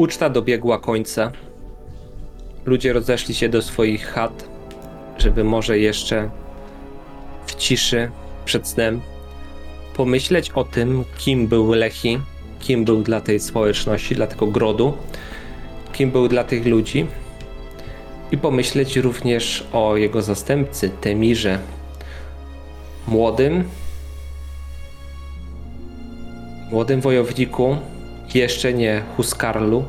Uczta dobiegła końca. Ludzie rozeszli się do swoich chat, żeby może jeszcze w ciszy przed snem pomyśleć o tym, kim był Lechi, kim był dla tej społeczności, dla tego grodu, kim był dla tych ludzi i pomyśleć również o jego zastępcy, Temirze, młodym, młodym wojowniku, jeszcze nie Huskarlu,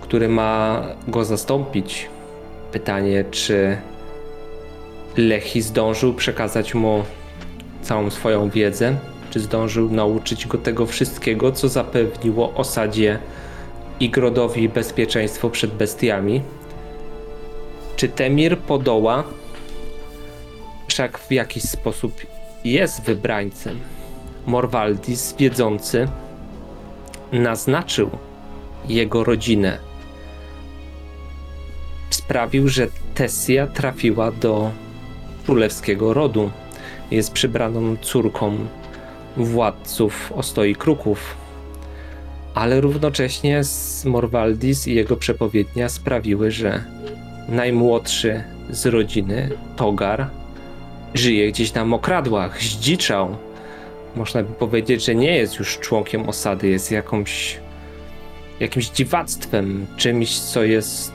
który ma go zastąpić. Pytanie, czy Lechi zdążył przekazać mu całą swoją wiedzę, czy zdążył nauczyć go tego wszystkiego, co zapewniło osadzie i Grodowi bezpieczeństwo przed bestiami. Czy Temir podoła? Wszak w jakiś sposób jest wybrańcem. Morwaldis, wiedzący, naznaczył jego rodzinę. Sprawił, że Tessia trafiła do królewskiego rodu. Jest przybraną córką władców Ostoi Kruków. Ale równocześnie Morwaldis i jego przepowiednia sprawiły, że najmłodszy z rodziny, Togar, żyje gdzieś na mokradłach, zdziczał. Można by powiedzieć, że nie jest już członkiem osady, jest jakąś, jakimś dziwactwem, czymś, co jest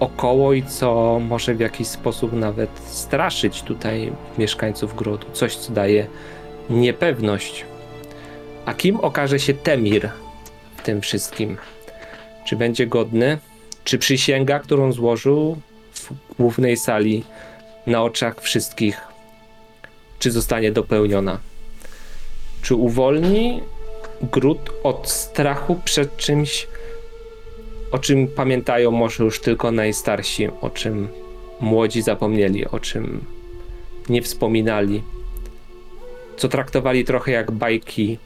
wokoło i co może w jakiś sposób nawet straszyć tutaj mieszkańców grodu. Coś, co daje niepewność. A kim okaże się Temir w tym wszystkim? Czy będzie godny? Czy przysięga, którą złożył w głównej sali na oczach wszystkich, czy zostanie dopełniona? Czy uwolni gród od strachu przed czymś, o czym pamiętają może już tylko najstarsi, o czym młodzi zapomnieli, o czym nie wspominali, co traktowali trochę jak bajki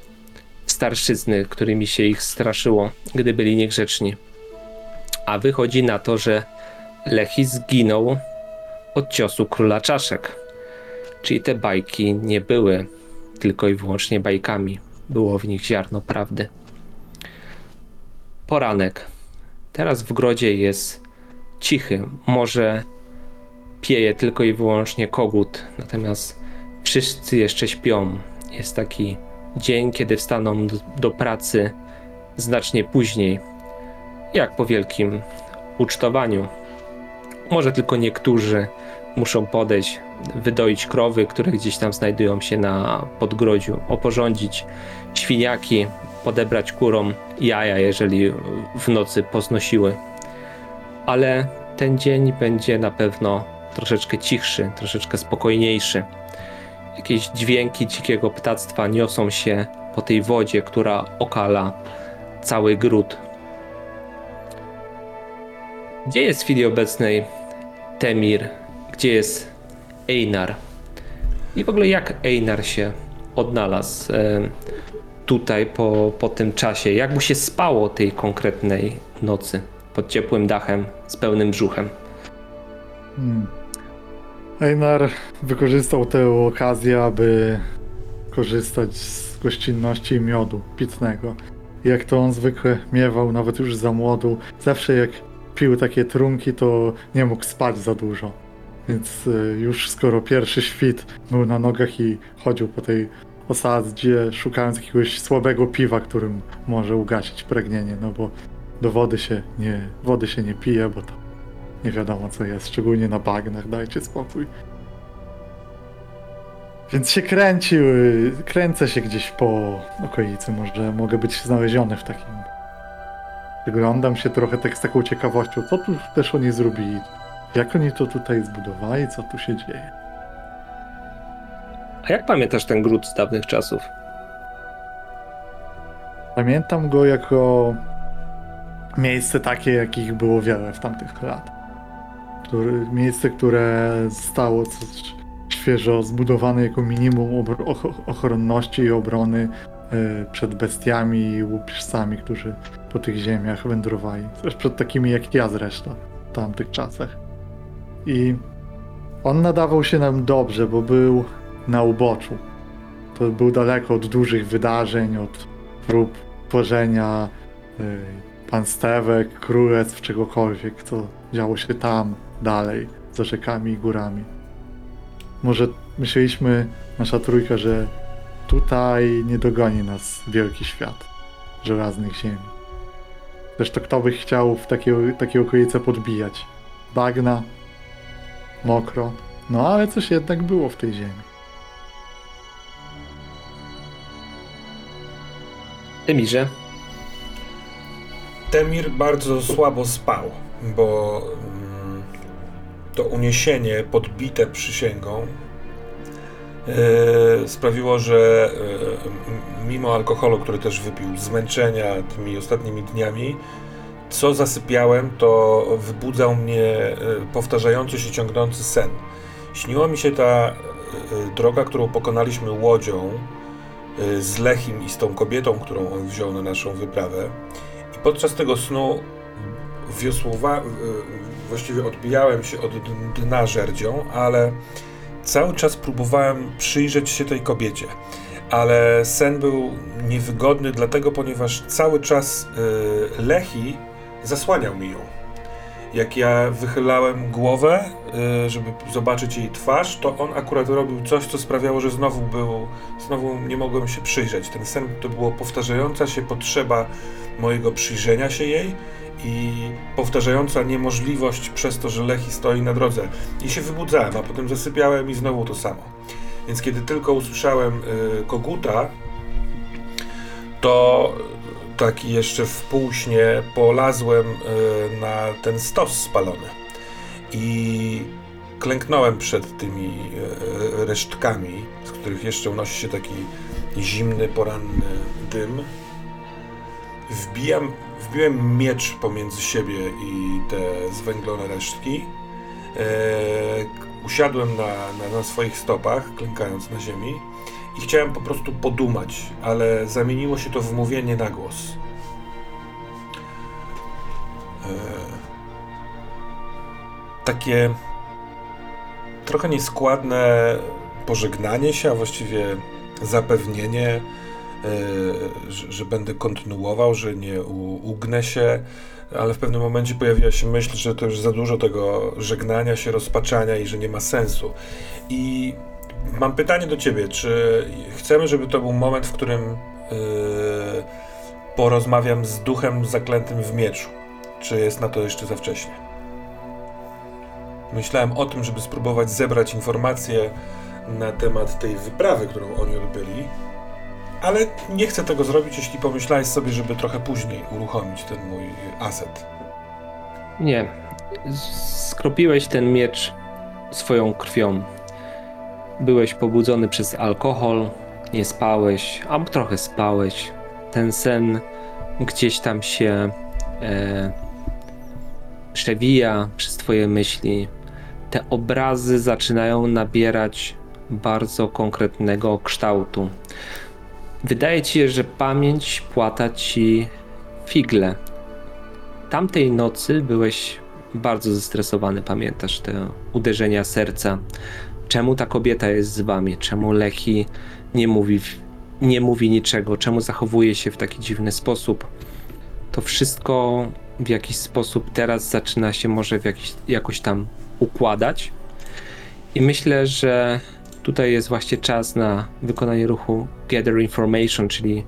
starszyzny, którymi się ich straszyło, gdy byli niegrzeczni. A wychodzi na to, że Lechi zginął od ciosu króla czaszek. Czyli te bajki nie były tylko i wyłącznie bajkami. Było w nich ziarno prawdy. Poranek. Teraz w grodzie jest cichy. Może pieje tylko i wyłącznie kogut, natomiast wszyscy jeszcze śpią. Jest taki dzień, kiedy wstaną do, do pracy znacznie później, jak po wielkim ucztowaniu. Może tylko niektórzy muszą podejść, wydoić krowy, które gdzieś tam znajdują się na podgrodziu, oporządzić świniaki, podebrać kurom jaja, jeżeli w nocy poznosiły. Ale ten dzień będzie na pewno troszeczkę cichszy, troszeczkę spokojniejszy. Jakieś dźwięki dzikiego ptactwa niosą się po tej wodzie, która okala cały gród. Gdzie jest w chwili obecnej Temir? Gdzie jest Einar? I w ogóle jak Einar się odnalazł e, tutaj po, po tym czasie? Jak mu się spało tej konkretnej nocy pod ciepłym dachem z pełnym brzuchem? Hmm. Einar wykorzystał tę okazję, aby korzystać z gościnności miodu pitnego. Jak to on zwykle miewał, nawet już za młodu, zawsze jak pił takie trunki, to nie mógł spać za dużo. Więc y, już skoro pierwszy świt był na nogach i chodził po tej osadzie, szukając jakiegoś słabego piwa, którym może ugasić pragnienie, no bo do wody się nie, wody się nie pije, bo to nie wiadomo co jest, szczególnie na bagnach, dajcie spokój. Więc się kręcił, y, kręcę się gdzieś po okolicy, może mogę być znaleziony w takim... Wyglądam się trochę tak z taką ciekawością, co tu też oni zrobili, jak oni to tutaj zbudowali, co tu się dzieje. A jak pamiętasz ten gród z dawnych czasów? Pamiętam go jako miejsce takie, jakich było wiele w tamtych lat. Który, miejsce, które stało coś świeżo zbudowane jako minimum ochronności i obrony e, przed bestiami i łupieżcami, którzy po tych ziemiach wędrowali. Też przed takimi jak ja zresztą w tamtych czasach. I on nadawał się nam dobrze, bo był na uboczu. To był daleko od dużych wydarzeń, od prób tworzenia y, panstewek, królestw, czegokolwiek, co działo się tam, dalej, za rzekami i górami. Może myśleliśmy, nasza trójka, że tutaj nie dogoni nas wielki świat żelaznych ziemi. Zresztą kto by chciał w takie, takie okolice podbijać? Bagna, mokro, no ale coś jednak było w tej ziemi. Emirze, Temir bardzo słabo spał, bo mm, to uniesienie podbite przysięgą e, sprawiło, że e, mimo alkoholu, który też wypił, zmęczenia tymi ostatnimi dniami, co zasypiałem, to wybudzał mnie e, powtarzający się, ciągnący sen. Śniła mi się ta e, droga, którą pokonaliśmy łodzią e, z Lechim i z tą kobietą, którą on wziął na naszą wyprawę. I podczas tego snu wiosłowa, właściwie odbijałem się od dna żerdzią, ale cały czas próbowałem przyjrzeć się tej kobiecie. Ale sen był niewygodny, dlatego, ponieważ cały czas Lechi zasłaniał mi ją. Jak ja wychylałem głowę, y, żeby zobaczyć jej twarz, to on akurat robił coś, co sprawiało, że znowu był, znowu nie mogłem się przyjrzeć. Ten sen to była powtarzająca się potrzeba mojego przyjrzenia się jej i powtarzająca niemożliwość przez to, że Lechi stoi na drodze. I się wybudzałem, a potem zasypiałem i znowu to samo. Więc kiedy tylko usłyszałem y, koguta, to taki jeszcze w półśnie polazłem y, na ten stos spalony. I klęknąłem przed tymi y, resztkami, z których jeszcze unosi się taki zimny, poranny dym wbijam, wbiłem miecz pomiędzy siebie i te zwęglone resztki. E, usiadłem na, na, na swoich stopach, klękając na ziemi i chciałem po prostu podumać, ale zamieniło się to w mówienie na głos. E, takie trochę nieskładne pożegnanie się, a właściwie zapewnienie, e, że, że będę kontynuował, że nie u, ugnę się, ale w pewnym momencie pojawiła się myśl, że to już za dużo tego żegnania się, rozpaczania i że nie ma sensu. I mam pytanie do ciebie, czy chcemy, żeby to był moment, w którym yy, porozmawiam z duchem zaklętym w mieczu? Czy jest na to jeszcze za wcześnie? Myślałem o tym, żeby spróbować zebrać informacje na temat tej wyprawy, którą oni odbyli, ale nie chcę tego zrobić, jeśli pomyślałeś sobie, żeby trochę później uruchomić ten mój aset. nie. Skropiłeś ten miecz swoją krwią. Byłeś pobudzony przez alkohol, nie spałeś, a trochę spałeś. Ten sen gdzieś tam się e, przewija przez twoje myśli. Te obrazy zaczynają nabierać bardzo konkretnego kształtu. Wydaje ci się, że pamięć płata ci figle. Tamtej nocy byłeś bardzo zestresowany, pamiętasz te uderzenia serca. Czemu ta kobieta jest z wami? Czemu Lechi nie mówi, nie mówi niczego? Czemu zachowuje się w taki dziwny sposób? To wszystko w jakiś sposób teraz zaczyna się może w jakiś, jakoś tam układać. I myślę, że tutaj jest właśnie czas na wykonanie ruchu Gather Information, czyli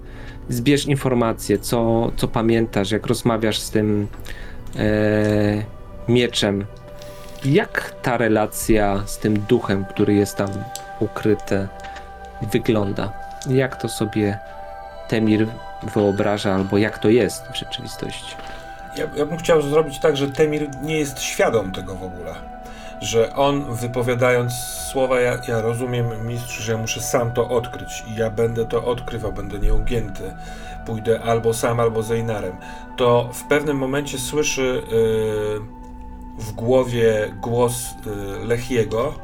zbierz informacje, co, co pamiętasz, jak rozmawiasz z tym e, mieczem. Jak ta relacja z tym duchem, który jest tam ukryty, wygląda? Jak to sobie Temir wyobraża, albo jak to jest w rzeczywistości? Ja, ja bym chciał zrobić tak, że Temir nie jest świadom tego w ogóle. Że on wypowiadając słowa, ja, ja rozumiem, mistrz, że ja muszę sam to odkryć i ja będę to odkrywał, będę nieugięty. Pójdę albo sam, albo z Einarem. To w pewnym momencie słyszy yy, w głowie głos yy, Lechiego,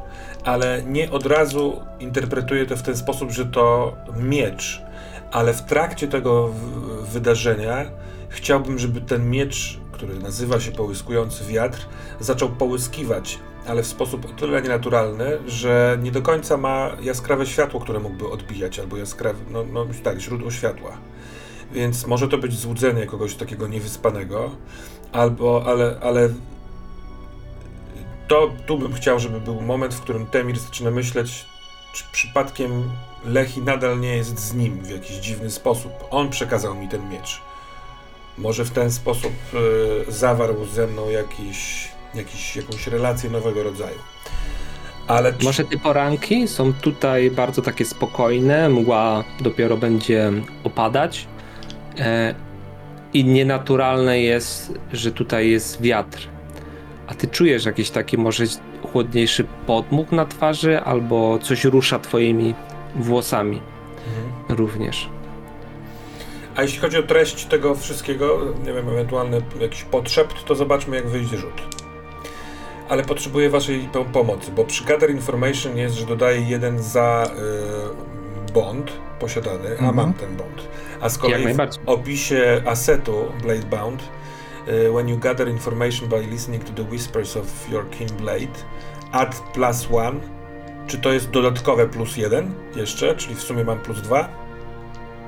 ale nie od razu interpretuje to w ten sposób, że to miecz. Ale w trakcie tego wydarzenia chciałbym, żeby ten miecz, który nazywa się połyskujący wiatr, zaczął połyskiwać, ale w sposób o tyle nienaturalny, że nie do końca ma jaskrawe światło, które mógłby odbijać, albo jaskrawe, no, no tak, źródło światła. Więc może to być złudzenie kogoś takiego niewyspanego, albo, ale, ale to tu bym chciał, żeby był moment, w którym Temir zaczyna myśleć, czy przypadkiem Lechi nadal nie jest z nim w jakiś dziwny sposób. On przekazał mi ten miecz. Może w ten sposób e, zawarł ze mną jakiś, jakiś, jakąś relację nowego rodzaju. Ale czy- Może te poranki są tutaj bardzo takie spokojne, mgła dopiero będzie opadać e, i nienaturalne jest, że tutaj jest wiatr. A ty czujesz jakiś taki może chłodniejszy podmuch na twarzy albo coś rusza twoimi włosami Mhm. również. A jeśli chodzi o treść tego wszystkiego, nie wiem, ewentualny jakiś potrzebt, to zobaczmy, jak wyjdzie rzut. Ale potrzebuję waszej po- pomocy, bo przy Gather Information jest, że dodaję jeden za y, bond posiadany, a Mhm. mam ten bond. A z kolei w opisie asetu Blade Bound, y, when you gather information by listening to the whispers of your kin blade, add plus one. Czy to jest dodatkowe plus jeden jeszcze, czyli w sumie mam plus dwa?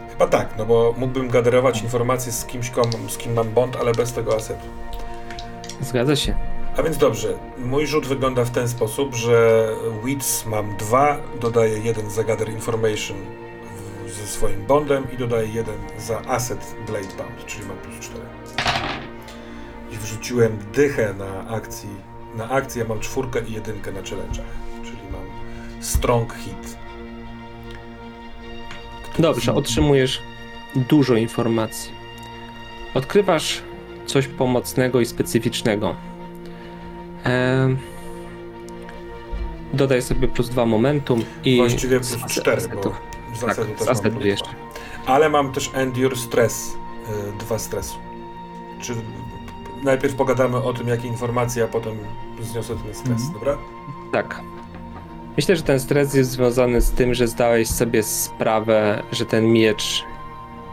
Chyba tak, no bo mógłbym gaderować informacje z kimś, kom, z kim mam bond, ale bez tego asetu. Zgadza się. A więc dobrze, mój rzut wygląda w ten sposób, że Wits mam dwa, dodaję jeden za Gather Information w, ze swoim bondem i dodaję jeden za Asset Blade Bound, czyli mam plus 4. I wrzuciłem dychę na akcji, na akcję mam czwórkę i jedynkę na challenge'ach, czyli mam Strong Hit. Dobrze, otrzymujesz dużo informacji. Odkrywasz coś pomocnego i specyficznego. Em, dodaj sobie plus dwa momentum i. Właściwie plus ase- 4, asetu. bo z Tak, z asetu jeszcze. Ale mam też Endure Stress, y, dwa stresu. Czy najpierw pogadamy o tym, jakie informacje, a potem zniosę ten stres, Mhm. dobra? Tak. Myślę, że ten stres jest związany z tym, że zdałeś sobie sprawę, że ten miecz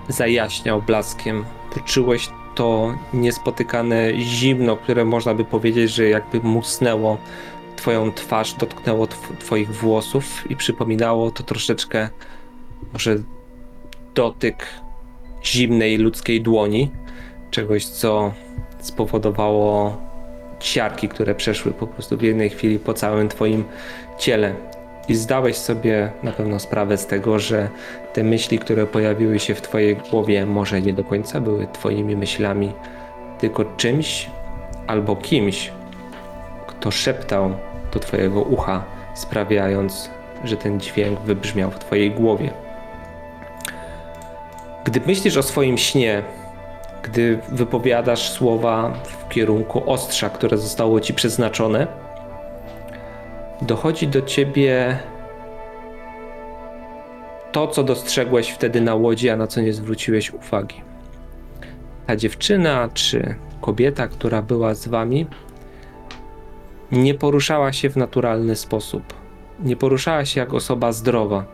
zajaśniał blaskiem. Poczułeś to niespotykane zimno, które można by powiedzieć, że jakby musnęło twoją twarz, dotknęło tw- twoich włosów i przypominało to troszeczkę może dotyk zimnej ludzkiej dłoni, czegoś co spowodowało ciarki, które przeszły po prostu w jednej chwili po całym twoim ciele. I zdałeś sobie na pewno sprawę z tego, że te myśli, które pojawiły się w twojej głowie, może nie do końca były twoimi myślami, tylko czymś albo kimś, kto szeptał do twojego ucha, sprawiając, że ten dźwięk wybrzmiał w twojej głowie. Gdy myślisz o swoim śnie, gdy wypowiadasz słowa w kierunku ostrza, które zostało ci przeznaczone, dochodzi do ciebie to, co dostrzegłeś wtedy na łodzi, a na co nie zwróciłeś uwagi. Ta dziewczyna czy kobieta, która była z wami, nie poruszała się w naturalny sposób. Nie poruszała się jak osoba zdrowa.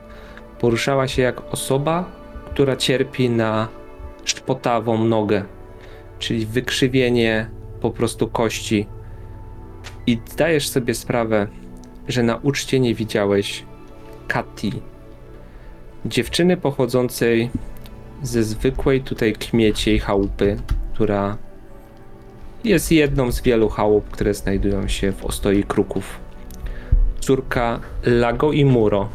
Poruszała się jak osoba, która cierpi na szpotawą nogę, czyli wykrzywienie po prostu kości. I zdajesz sobie sprawę, że na uczcie nie widziałeś Kati, dziewczyny pochodzącej ze zwykłej tutaj kmieciej chałupy, która jest jedną z wielu chałup, które znajdują się w ostoi kruków. Córka Lago i Muro,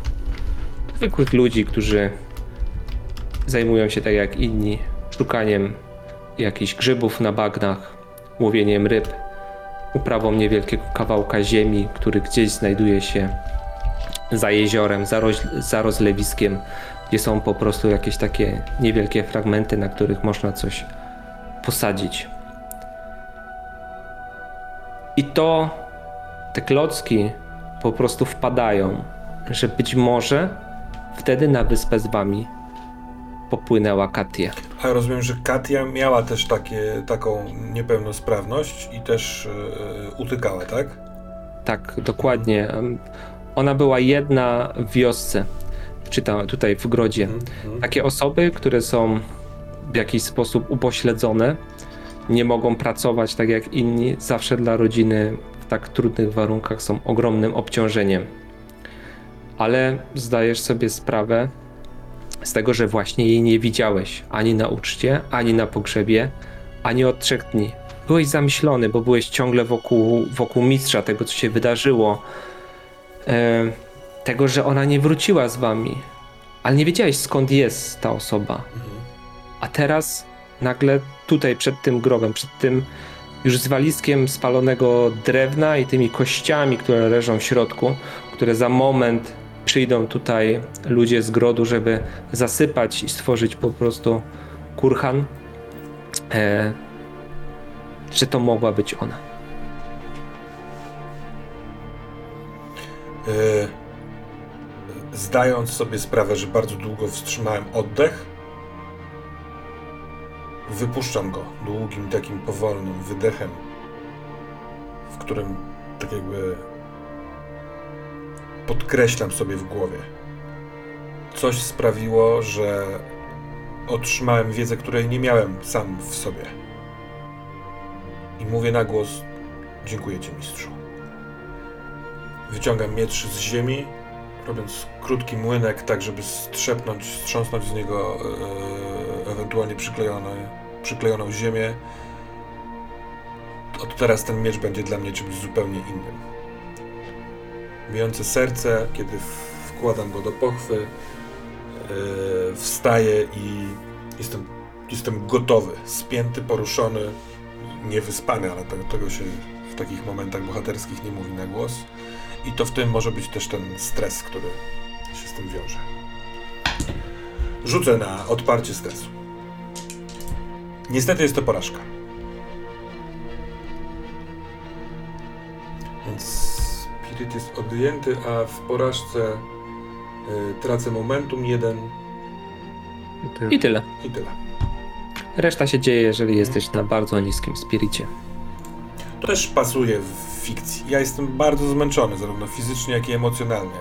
zwykłych ludzi, którzy zajmują się tak jak inni szukaniem jakichś grzybów na bagnach, łowieniem ryb, uprawą niewielkiego kawałka ziemi, który gdzieś znajduje się za jeziorem, za, roz, za rozlewiskiem, gdzie są po prostu jakieś takie niewielkie fragmenty, na których można coś posadzić. I to te klocki po prostu wpadają, że być może wtedy na wyspę z wami popłynęła Katia. A rozumiem, że Katia miała też takie, taką niepełnosprawność i też yy, utykała, tak? Tak, dokładnie. Ona była jedna w wiosce, czy tam, tutaj w Grodzie. Mhm. Takie osoby, które są w jakiś sposób upośledzone, nie mogą pracować tak jak inni, zawsze dla rodziny w tak trudnych warunkach są ogromnym obciążeniem. Ale zdajesz sobie sprawę, z tego, że właśnie jej nie widziałeś ani na uczcie, ani na pogrzebie, ani od trzech dni. Byłeś zamyślony, bo byłeś ciągle wokół, wokół mistrza, tego co się wydarzyło, e, tego, że ona nie wróciła z wami, ale nie wiedziałeś skąd jest ta osoba. A teraz nagle tutaj przed tym grobem, przed tym już z walizkiem spalonego drewna i tymi kościami, które leżą w środku, które za moment przyjdą tutaj ludzie z grodu, żeby zasypać i stworzyć po prostu kurhan, e, że to mogła być ona. E, zdając sobie sprawę, że bardzo długo wstrzymałem oddech, wypuszczam go długim, takim powolnym wydechem, w którym tak jakby podkreślam sobie w głowie. Coś sprawiło, że otrzymałem wiedzę, której nie miałem sam w sobie. I mówię na głos: Dziękuję Ci, mistrzu. Wyciągam miecz z ziemi, robiąc krótki młynek, tak żeby strzepnąć, strząsnąć z niego e, ewentualnie przyklejone, przyklejoną ziemię. Od teraz ten miecz będzie dla mnie czymś zupełnie innym. Bijące serce, kiedy wkładam go do pochwy, e, wstaję i jestem, jestem gotowy, spięty, poruszony, niewyspany, ale tego, tego się w takich momentach bohaterskich nie mówi na głos. I to w tym może być też ten stres, który się z tym wiąże. Rzucę na odparcie stresu. Niestety jest to porażka. Więc spirit jest odjęty, a w porażce y, tracę momentum jeden I ty. I tyle. i tyle. Reszta się dzieje, jeżeli jesteś na bardzo niskim spiricie. To też pasuje w fikcji. Ja jestem bardzo zmęczony, zarówno fizycznie, jak i emocjonalnie.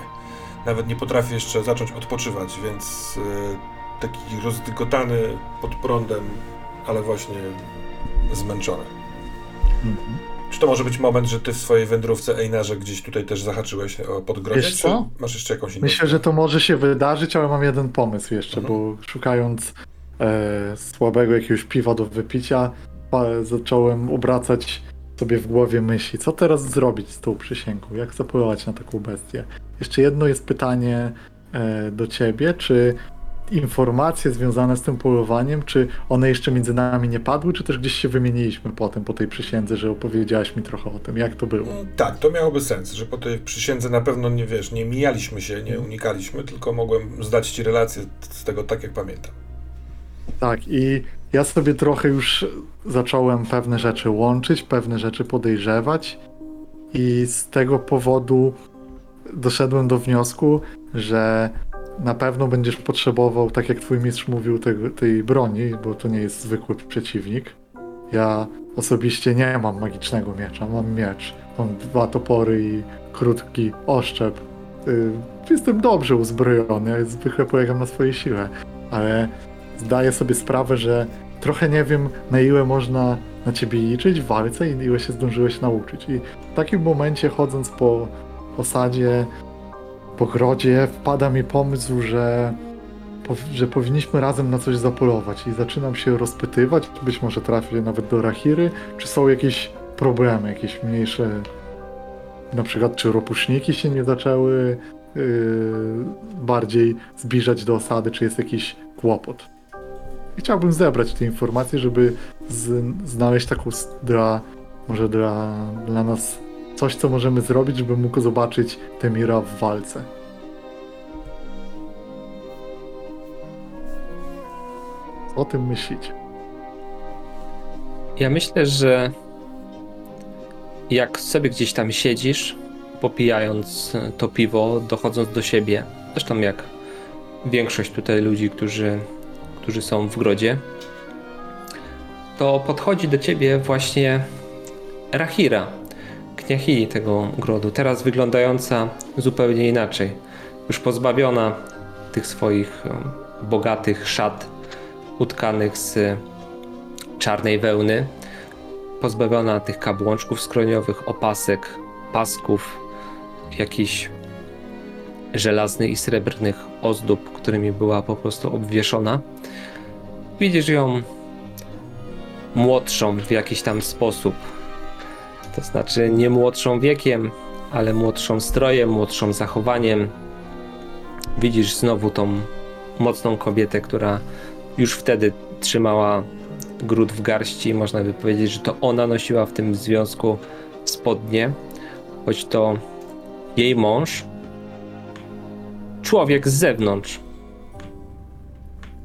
Nawet nie potrafię jeszcze zacząć odpoczywać, więc y, taki rozdygotany pod prądem, ale właśnie zmęczony. Mhm. Czy to może być moment, że ty w swojej wędrówce Einarze gdzieś tutaj też zahaczyłeś o podgrodzie? Wiesz co? masz jeszcze jakąś inną? Myślę, że to może się wydarzyć, ale mam jeden pomysł jeszcze, Mhm. bo szukając e, słabego jakiegoś piwa do wypicia, zacząłem obracać sobie w głowie myśli, co teraz zrobić z tą przysięgą, jak zapływać na taką bestię. Jeszcze jedno jest pytanie e, do ciebie, czy informacje związane z tym polowaniem, czy one jeszcze między nami nie padły, czy też gdzieś się wymieniliśmy potem po tej przysiędze, że opowiedziałaś mi trochę o tym, jak to było. Mm, Tak, to miałoby sens, że po tej przysiędze na pewno nie wiesz, nie mijaliśmy się, nie unikaliśmy, tylko mogłem zdać ci relację z tego tak, jak pamiętam. Tak, i ja sobie trochę już zacząłem pewne rzeczy łączyć, pewne rzeczy podejrzewać, i z tego powodu doszedłem do wniosku, że na pewno będziesz potrzebował, tak jak twój mistrz mówił, tej broni, bo to nie jest zwykły przeciwnik. Ja osobiście nie mam magicznego miecza, mam miecz. Mam dwa topory i krótki oszczep. Y, Jestem dobrze uzbrojony, ja zwykle polegam na swojej sile, ale zdaję sobie sprawę, że trochę nie wiem, na ile można na ciebie liczyć w walce i ile się zdążyłeś nauczyć. I w takim momencie, chodząc po osadzie, po grodzie, wpada mi pomysł, że, że powinniśmy razem na coś zapolować. I zaczynam się rozpytywać, być może trafię nawet do Rahiry, czy są jakieś problemy, jakieś mniejsze. Na przykład, czy ropuczniki się nie zaczęły yy, bardziej zbliżać do osady, czy jest jakiś kłopot. Chciałbym zebrać te informacje, żeby z, znaleźć taką dla, może dla, dla nas coś, co możemy zrobić, żeby mógł zobaczyć Temira w walce. O tym myślicie? Ja myślę, że jak sobie gdzieś tam siedzisz, popijając to piwo, dochodząc do siebie, zresztą jak większość tutaj ludzi, którzy, którzy są w grodzie, to podchodzi do ciebie właśnie Rahira, kniachini tego grodu, teraz wyglądająca zupełnie inaczej, już pozbawiona tych swoich bogatych szat utkanych z czarnej wełny, pozbawiona tych kabłączków skroniowych, opasek, pasków, jakichś żelaznych i srebrnych ozdób, którymi była po prostu obwieszona. Widzisz ją młodszą w jakiś tam sposób. To znaczy nie młodszą wiekiem, ale młodszą strojem, młodszą zachowaniem. Widzisz znowu tą mocną kobietę, która już wtedy trzymała gród w garści. Można by powiedzieć, że to ona nosiła w tym związku spodnie, choć to jej mąż, człowiek z zewnątrz,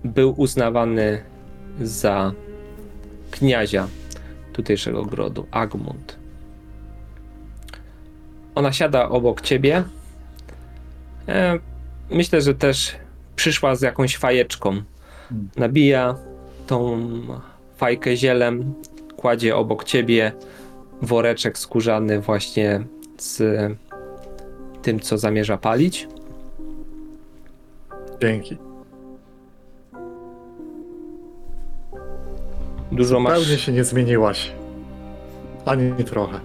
był uznawany za kniazia tutejszego grodu, Agmund. Ona siada obok ciebie. E, myślę, że też przyszła z jakąś fajeczką. Nabija tą fajkę zielem, kładzie obok ciebie woreczek skórzany właśnie z tym, co zamierza palić. Dzięki. Dużo masz. Zupełnie się nie zmieniłaś. Ani trochę.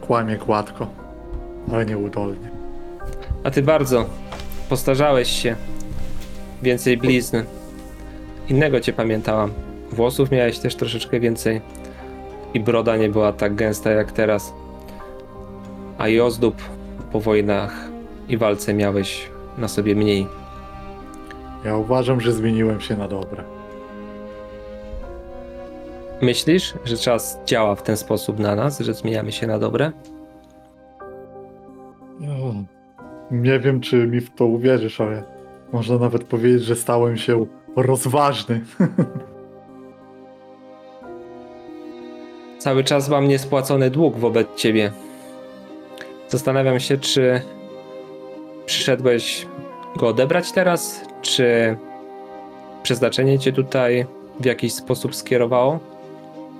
Kłamie gładko, ale nieudolnie. A ty bardzo postarzałeś się. Więcej blizn. Innego cię pamiętałam. Włosów miałeś też troszeczkę więcej. I broda nie była tak gęsta jak teraz. A i ozdób po wojnach i walce miałeś na sobie mniej. Ja uważam, że zmieniłem się na dobre. Myślisz, że czas działa w ten sposób na nas, że zmieniamy się na dobre? No, Nie wiem, czy mi w to uwierzysz, ale można nawet powiedzieć, że stałem się rozważny. Cały czas mam niespłacony dług wobec ciebie. Zastanawiam się, czy przyszedłeś go odebrać teraz, czy przeznaczenie cię tutaj w jakiś sposób skierowało?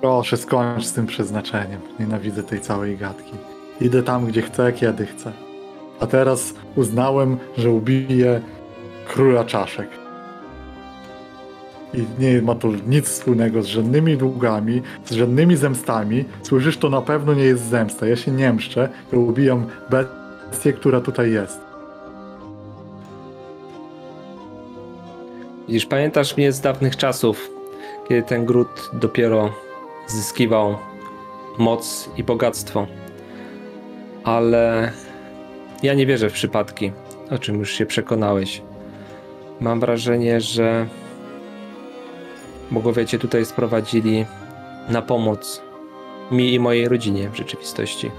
Proszę, skończ z tym przeznaczeniem. Nienawidzę tej całej gadki. Idę tam, gdzie chcę, kiedy chcę. A teraz uznałem, że ubiję króla czaszek. I nie ma to nic wspólnego z żadnymi długami, z żadnymi zemstami. Słyszysz, to na pewno nie jest zemsta. Ja się nie mszczę, ja ubijam bestię, która tutaj jest. Widzisz, pamiętasz mnie z dawnych czasów, kiedy ten gród dopiero zyskiwał moc i bogactwo. Ale ja nie wierzę w przypadki, o czym już się przekonałeś. Mam wrażenie, że bogowie cię tutaj sprowadzili na pomoc mi i mojej rodzinie w rzeczywistości.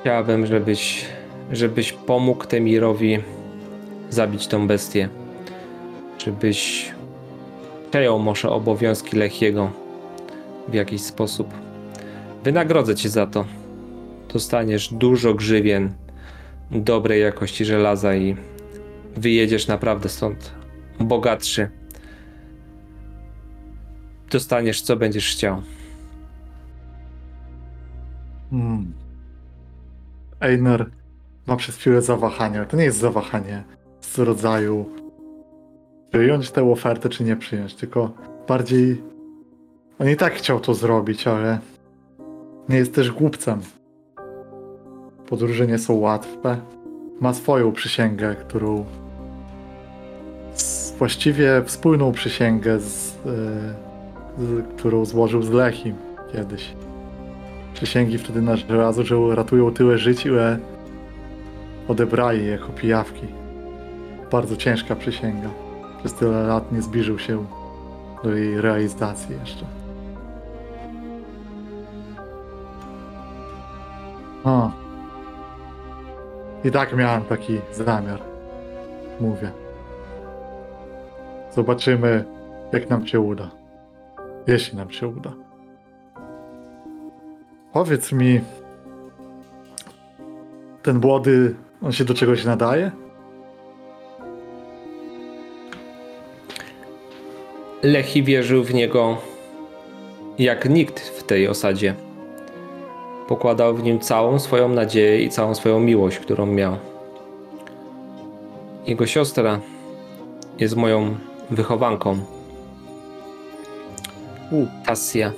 Chciałabym, żebyś, żebyś pomógł Temirowi zabić tą bestię. Żebyś przejął może obowiązki Lechiego w jakiś sposób. Wynagrodzę cię za to. Dostaniesz dużo grzywien dobrej jakości żelaza i wyjedziesz naprawdę stąd bogatszy. Dostaniesz co będziesz chciał. Hmm. Einar ma przez chwilę zawahanie. To nie jest zawahanie z rodzaju przyjąć tę ofertę, czy nie przyjąć, tylko bardziej on i tak chciał to zrobić, ale nie jest też głupcem. Podróże nie są łatwe. Ma swoją przysięgę, którą właściwie wspólną przysięgę, z, e, z, którą złożył z Lechim kiedyś przysięgi wtedy na żelazo, że ratują tyle żyć, ile odebrali jako pijawki. Bardzo ciężka przysięga. Przez tyle lat nie zbliżył się do jej realizacji jeszcze. O. I tak miałem taki zamiar. Mówię. Zobaczymy, jak nam się uda. Jeśli nam się uda. Powiedz mi, ten młody, on się do czegoś nadaje? Lechi wierzył w niego jak nikt w tej osadzie. Pokładał w nim całą swoją nadzieję i całą swoją miłość, którą miał. Jego siostra jest moją wychowanką. U, Tassia.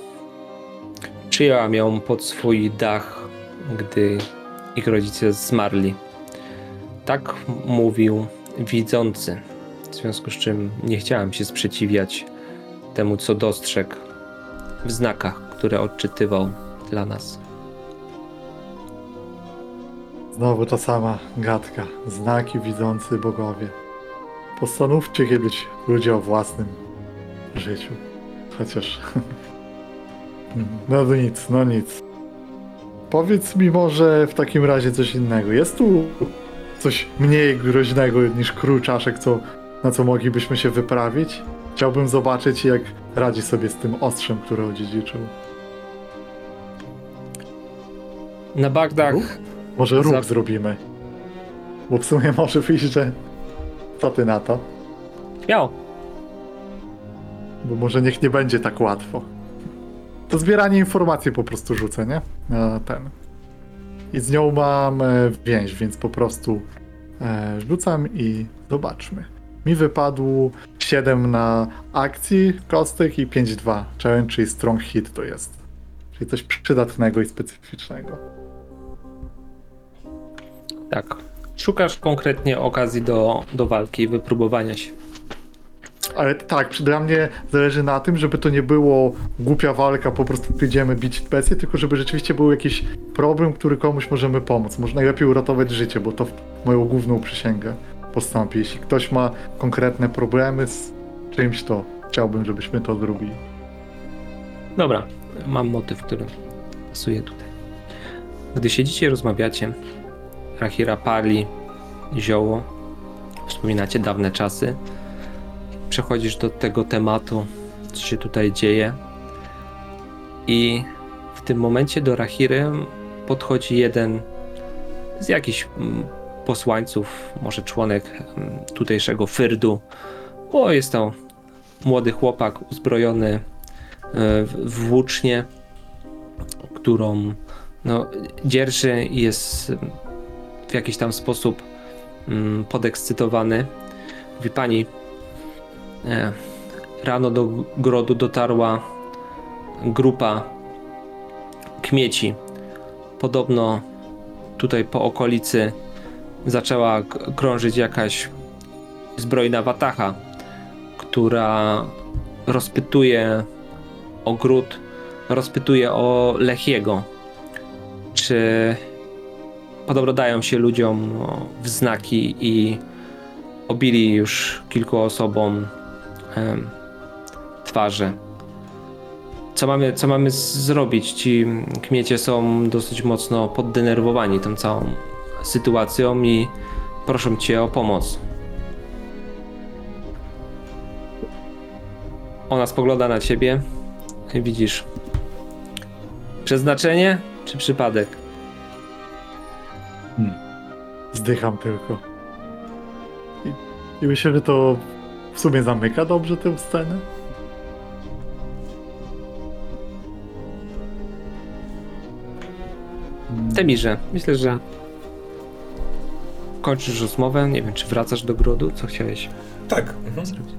Przyjęłam ją pod swój dach, gdy ich rodzice zmarli. Tak mówił widzący, w związku z czym nie chciałem się sprzeciwiać temu, co dostrzegł w znakach, które odczytywał dla nas. Znowu ta sama gadka. Znaki widzący bogowie. Postanówcie kiedyś ludzie o własnym życiu. Chociaż. No nic, no nic. Powiedz mi może w takim razie coś innego. Jest tu coś mniej groźnego niż król czaszek, co, na co moglibyśmy się wyprawić? Chciałbym zobaczyć, jak radzi sobie z tym ostrzem, które odziedziczył. Na Bagdach? Może ruch Za- zrobimy. Bo w sumie może wyjść, że. Co ty na to? miał. Bo może niech nie będzie tak łatwo. To zbieranie informacji po prostu rzucę, nie? Na ten. I z nią mam e, więź, więc po prostu e, rzucam i zobaczmy. Mi wypadł 7 na akcji kostek i 5-2. Challenge, czyli strong hit to jest. Czyli coś przydatnego i specyficznego. Tak. Szukasz konkretnie okazji do, do walki i wypróbowania się. Ale tak, dla mnie zależy na tym, żeby to nie było głupia walka, po prostu idziemy bić bestie, tylko żeby rzeczywiście był jakiś problem, który komuś możemy pomóc. Może najlepiej uratować życie, bo to moją główną przysięgę postąpi. Jeśli ktoś ma konkretne problemy z czymś, to chciałbym, żebyśmy to zrobili. Dobra, mam motyw, który pasuje tutaj. Gdy siedzicie i rozmawiacie, Rahira pali zioło, wspominacie dawne czasy, przechodzisz do tego tematu, co się tutaj dzieje. I w tym momencie do Rahiry podchodzi jeden z jakichś mm, posłańców, może członek mm, tutejszego Fyrdu, bo jest to młody chłopak uzbrojony e, w- w włócznię, którą no, dzierży i jest w jakiś tam sposób mm, podekscytowany. Mówi pani, e, rano do grodu dotarła grupa kmieci. Podobno tutaj po okolicy zaczęła krążyć jakaś zbrojna watacha, która rozpytuje o gród, rozpytuje o Lechiego. Czy podobno dają się ludziom o, w znaki i obili już kilku osobom em, twarze. Co mamy, co mamy zrobić? Ci kmiecie są dosyć mocno poddenerwowani tą całą sytuacją i proszą cię o pomoc. Ona spogląda na ciebie widzisz przeznaczenie czy przypadek? Zdycham tylko. I, I myślę, że to w sumie zamyka dobrze tę scenę. Temirze, myślę, że kończysz rozmowę. Nie wiem, czy wracasz do grodu? Co chciałeś Tak. Mhm. zrobić?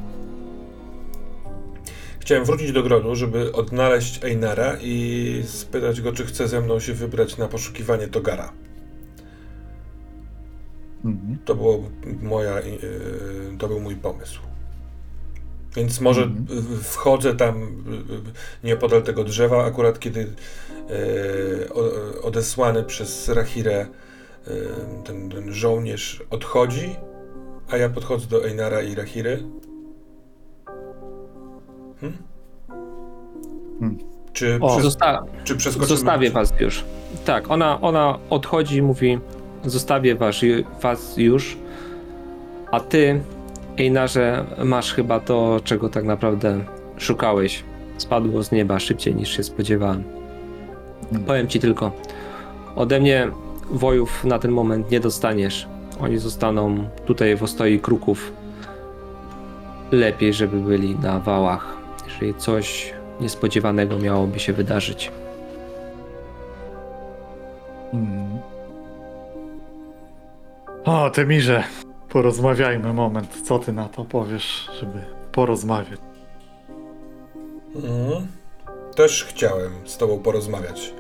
Chciałem wrócić do grodu, żeby odnaleźć Einara i spytać go, czy chce ze mną się wybrać na poszukiwanie Togara. Mhm. To było moja, yy, to był mój pomysł. Więc może Mhm. wchodzę tam y, nieopodal tego drzewa, akurat kiedy o- odesłany przez Rahirę ten, ten żołnierz odchodzi, a ja podchodzę do Einara i Rahiry. Hmm? Hmm. Czy, O, przez, Zosta- czy przeskoczymy? zostawię was już. Tak, ona, ona odchodzi i mówi: Zostawię was, was już. A ty, Einarze, masz chyba to, czego tak naprawdę szukałeś. Spadło z nieba szybciej niż się spodziewałem. Powiem ci tylko, ode mnie wojów na ten moment nie dostaniesz. Oni zostaną tutaj w ostoi kruków. Lepiej, żeby byli na wałach, jeżeli coś niespodziewanego miałoby się wydarzyć. Mhm. O, Temirze, porozmawiajmy moment. Co ty na to powiesz, żeby porozmawiać? Mhm. Też chciałem z tobą porozmawiać.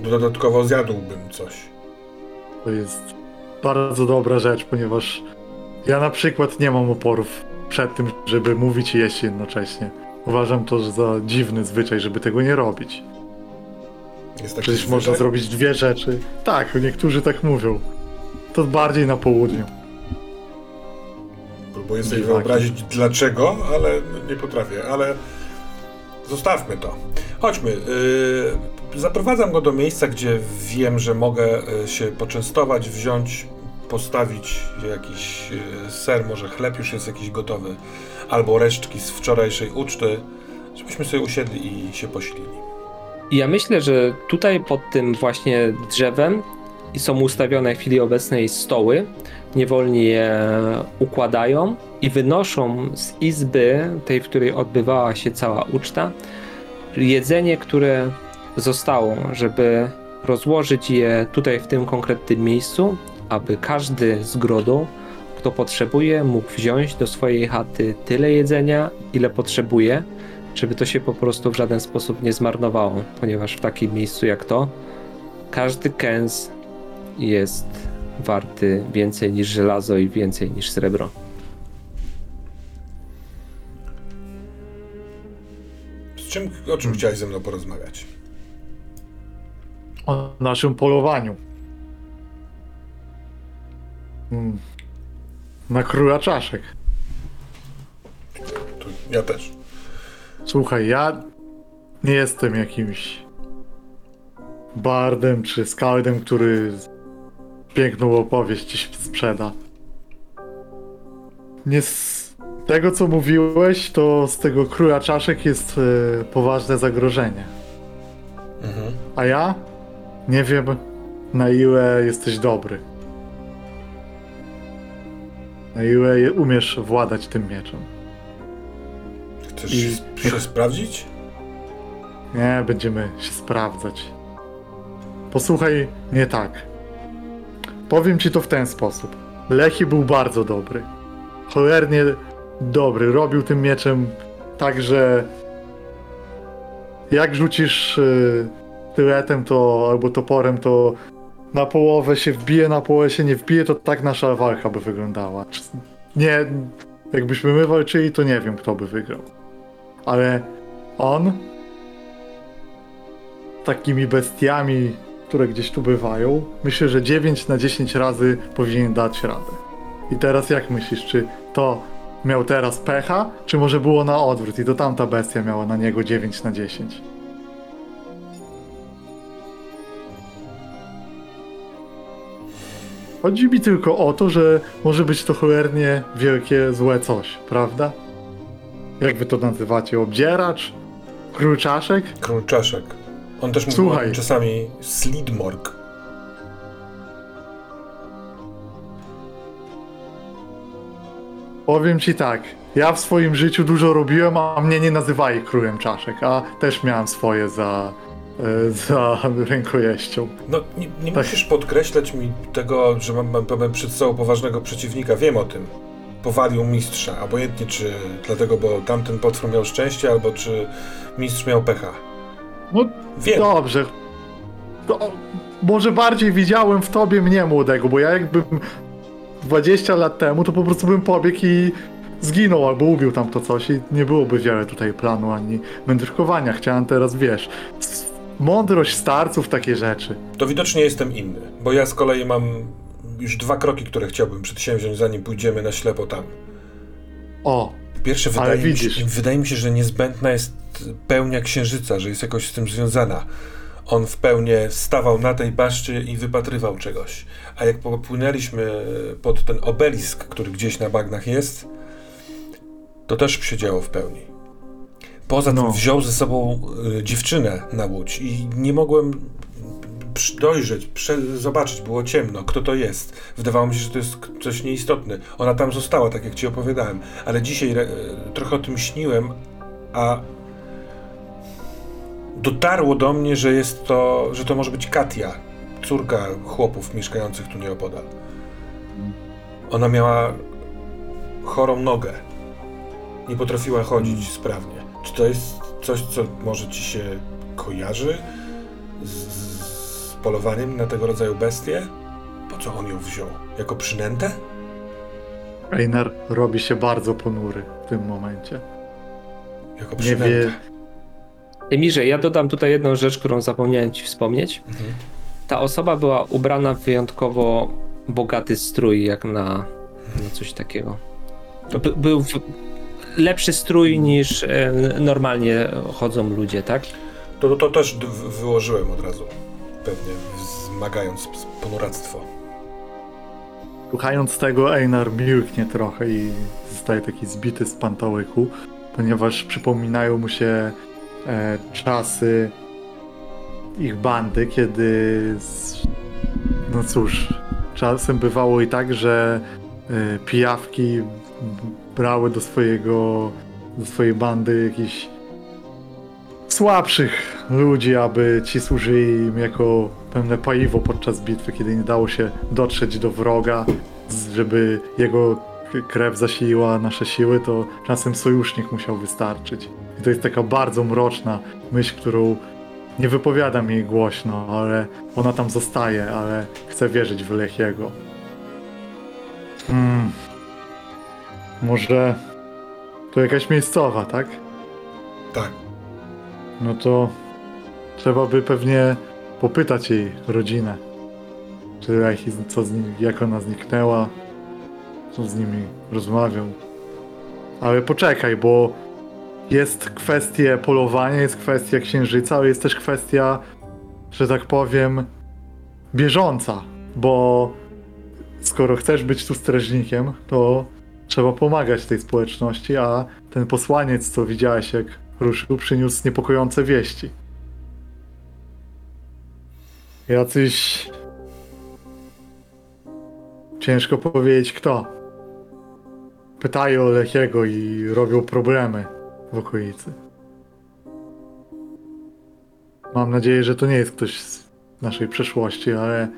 Dodatkowo zjadłbym coś. To jest bardzo dobra rzecz, ponieważ ja na przykład nie mam oporów przed tym, żeby mówić i jeść jednocześnie. Uważam to za dziwny zwyczaj, żeby tego nie robić. Jest taki Przecież można zwyczaj? zrobić dwie rzeczy. Tak, niektórzy tak mówią. To bardziej na południu. Próbuję sobie Dziwaki. wyobrazić dlaczego, ale nie potrafię, ale zostawmy to. Chodźmy. Yy, zaprowadzam go do miejsca, gdzie wiem, że mogę y, się poczęstować, wziąć, postawić jakiś y, ser, może chleb już jest jakiś gotowy, albo resztki z wczorajszej uczty, żebyśmy sobie usiedli i się posilili. Ja myślę, że tutaj pod tym właśnie drzewem są ustawione w chwili obecnej stoły. Niewolni je układają i wynoszą z izby, tej, w której odbywała się cała uczta, jedzenie, które zostało, żeby rozłożyć je tutaj w tym konkretnym miejscu, aby każdy z grodu, kto potrzebuje, mógł wziąć do swojej chaty tyle jedzenia, ile potrzebuje, żeby to się po prostu w żaden sposób nie zmarnowało, ponieważ w takim miejscu jak to, każdy kęs jest warty więcej niż żelazo i więcej niż srebro. Z czym, o czym chciałeś ze mną porozmawiać? O naszym polowaniu. Mm. Na króla czaszek. Tu, ja też. Słuchaj, ja nie jestem jakimś bardem czy skaldem, który piękną opowieść ci sprzeda. Nie z tego, co mówiłeś, to z tego króla czaszek jest e, poważne zagrożenie. Mhm. A ja nie wiem, na ile jesteś dobry. Na ile umiesz władać tym mieczem. Chcesz I- się, się sprawdzić? Nie, będziemy się sprawdzać. Posłuchaj nie tak. Powiem ci to w ten sposób. Lechi był bardzo dobry. Cholernie dobry. Robił tym mieczem tak, że jak rzucisz y, tyletem to albo toporem, to na połowę się wbije, na połowę się nie wbije, to tak nasza walka by wyglądała. Nie, jakbyśmy my walczyli, to nie wiem, kto by wygrał. Ale on takimi bestiami, które gdzieś tu bywają, myślę, że 9 na 10 razy powinien dać radę. I teraz jak myślisz, czy to miał teraz pecha, czy może było na odwrót i to tamta bestia miała na niego 9 na 10? Chodzi mi tylko o to, że może być to cholernie wielkie, złe coś, prawda? Jak wy to nazywacie? Obdzieracz? Król czaszek? On też Słuchaj. czasami Slidmorg. Powiem ci tak, ja w swoim życiu dużo robiłem, a mnie nie nazywali królem czaszek, a też miałem swoje za, e, za rękojeścią. No, nie, nie Tak. musisz podkreślać mi tego, że mam, mam, mam przed sobą poważnego przeciwnika. Wiem o tym. Powalił mistrza. Obojętnie czy dlatego, bo tamten potwór miał szczęście, albo czy mistrz miał pecha. No Wiem. dobrze. To, może bardziej widziałem w tobie mnie młodego, bo ja jakbym 20 lat temu, to po prostu bym pobiegł i zginął albo ubił tam to coś i nie byłoby wiele tutaj planu ani mędrkowania. Chciałem teraz, wiesz, mądrość starców, takie rzeczy. To widocznie jestem inny, bo ja z kolei mam już dwa kroki, które chciałbym przedsięwziąć, zanim pójdziemy na ślepo tam. O, Pierwsze, wydaje mi, się, wydaje mi się, że niezbędna jest pełnia księżyca, że jest jakoś z tym związana. On w pełni stawał na tej baszczy i wypatrywał czegoś. A jak popłynęliśmy pod ten obelisk, który gdzieś na bagnach jest, to też się działo w pełni. Poza tym No. wziął ze sobą y, dziewczynę na łódź i nie mogłem dojrzeć, zobaczyć, było ciemno, kto to jest. Wydawało mi się, że to jest coś nieistotne. Ona tam została, tak jak ci opowiadałem, ale dzisiaj re- trochę o tym śniłem, a dotarło do mnie, że jest to, że to może być Katia, córka chłopów mieszkających tu nieopodal. Ona miała chorą nogę. Nie potrafiła chodzić sprawnie. Czy to jest coś, co może ci się kojarzy z polowaniem na tego rodzaju bestie? Po co on ją wziął? Jako przynętę? Einar robi się bardzo ponury w tym momencie. Jako Nie przynętę. wie, Emirze, ja dodam tutaj jedną rzecz, którą zapomniałem ci wspomnieć. Mhm. Ta osoba była ubrana w wyjątkowo bogaty strój, jak na, na coś takiego. To by, był w, lepszy strój niż e, normalnie chodzą ludzie, tak? To, to też d- w- wyłożyłem od razu. Pewnie zmagając ponuractwo. Słuchając tego, Einar milknie trochę i zostaje taki zbity z pantołyku, ponieważ przypominają mu się e, czasy ich bandy, kiedy z, no cóż, czasem bywało i tak, że e, pijawki brały do swojego do swojej bandy jakichś słabszych ludzi, aby ci służyli im jako pewne paliwo podczas bitwy, kiedy nie dało się dotrzeć do wroga, żeby jego krew zasiliła nasze siły, to czasem sojusznik musiał wystarczyć. I to jest taka bardzo mroczna myśl, którą nie wypowiadam jej głośno, ale ona tam zostaje, ale chcę wierzyć w Lechiego. Hmm. Może to jakaś miejscowa, tak? Tak. No to trzeba by pewnie popytać jej rodzinę. Czy Lechi, co z nim, jak ona zniknęła, co z nimi rozmawiał. Ale poczekaj, bo jest kwestia polowania, jest kwestia księżyca, ale jest też kwestia, że tak powiem, bieżąca, bo skoro chcesz być tu strażnikiem, to trzeba pomagać tej społeczności, a ten posłaniec, co widziałeś, jak ruszył, przyniósł niepokojące wieści. Jacyś. Ciężko powiedzieć kto. Pytają o Lechiego i robią problemy w okolicy. Mam nadzieję, że to nie jest ktoś z naszej przeszłości, ale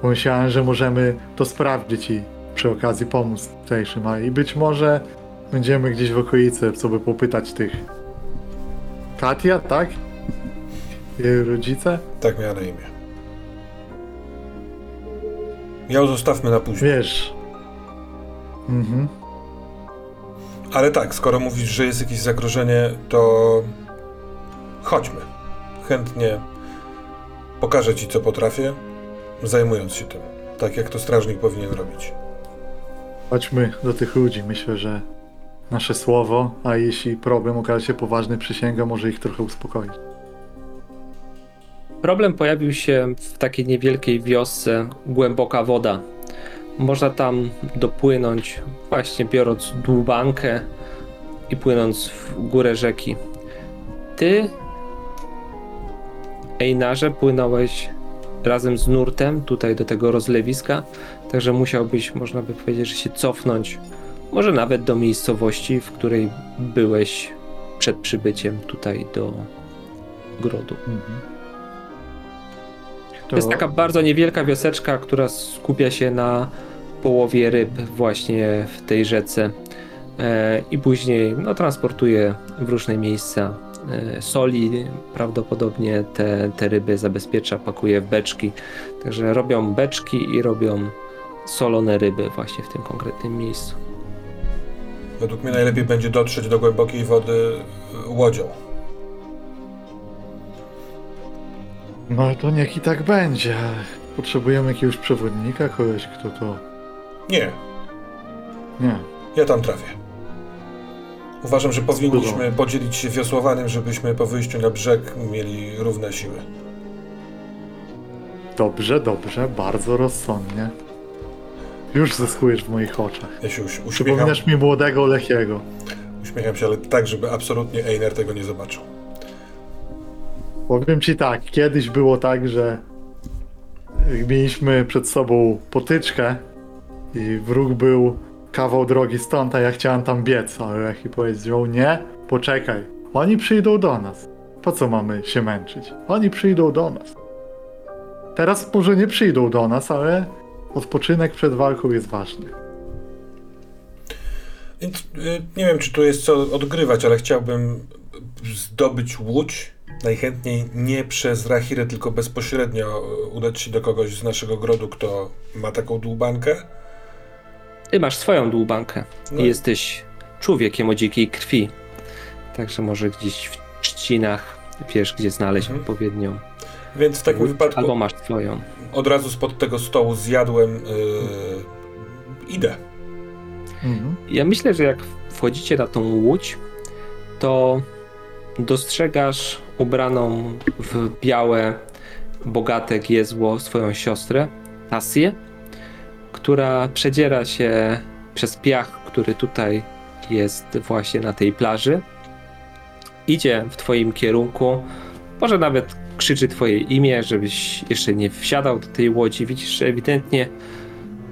pomyślałem, że możemy to sprawdzić i przy okazji pomóc tutejszym, a i być może będziemy gdzieś w okolicy, co by popytać tych Katia, tak? Jej rodzice? Tak miała na imię. Ją zostawmy na później. Wiesz. Mhm. Ale tak, skoro mówisz, że jest jakieś zagrożenie, to chodźmy. Chętnie pokażę ci, co potrafię, zajmując się tym. Tak jak to strażnik powinien robić. Chodźmy do tych ludzi. Myślę, że nasze słowo, a jeśli problem okaże się poważny, przysięga może ich trochę uspokoić. Problem pojawił się w takiej niewielkiej wiosce Głęboka Woda. Można tam dopłynąć właśnie biorąc dłubankę i płynąc w górę rzeki. Ty, Einarze, płynąłeś razem z nurtem tutaj do tego rozlewiska, także musiałbyś, można by powiedzieć, że się cofnąć, może nawet do miejscowości, w której byłeś przed przybyciem tutaj do grodu. Mhm. To jest taka bardzo niewielka wioseczka, która skupia się na połowie ryb właśnie w tej rzece e, i później no, transportuje w różne miejsca e, soli, prawdopodobnie te, te ryby zabezpiecza, pakuje w beczki, także robią beczki i robią solone ryby właśnie w tym konkretnym miejscu. Według mnie najlepiej będzie dotrzeć do głębokiej wody y, łodzią. No to niech i tak będzie. Potrzebujemy jakiegoś przewodnika, kogoś, kto to... Nie, Nie. ja tam trafię. Uważam, że powinniśmy Spróbował. podzielić się wiosłowaniem, żebyśmy po wyjściu na brzeg mieli równe siły. Dobrze, dobrze, bardzo rozsądnie. Już zyskujesz w moich oczach. Ja się uś- uśmiecham, Przypominasz mi młodego Lechiego. uśmiecham się, ale tak, żeby absolutnie Einer tego nie zobaczył. Powiem ci tak, kiedyś było tak, że mieliśmy przed sobą potyczkę i wróg był kawał drogi stąd, a ja chciałem tam biec, ale Lechi powiedział nie, poczekaj, oni przyjdą do nas. Po co mamy się męczyć? Oni przyjdą do nas. Teraz może nie przyjdą do nas, ale odpoczynek przed walką jest ważny. Więc y, nie wiem, czy tu jest co odgrywać, ale chciałbym zdobyć łódź najchętniej nie przez Rahirę, tylko bezpośrednio e, udać się do kogoś z naszego grodu, kto ma taką dłubankę. Ty masz swoją dłubankę No. i jesteś człowiekiem o dzikiej krwi. Także może gdzieś w trzcinach wiesz, gdzie znaleźć Mhm. odpowiednią. Więc w takim wypadku Albo masz swoją. Od razu spod tego stołu zjadłem. Yy, idę. Mhm. Ja myślę, że jak wchodzicie na tą łódź, to dostrzegasz ubraną w białe, bogate giezło swoją siostrę, Tasię, która przedziera się przez piach, który tutaj jest właśnie na tej plaży. Idzie w twoim kierunku, może nawet krzyczy twoje imię, żebyś jeszcze nie wsiadał do tej łodzi. Widzisz, że ewidentnie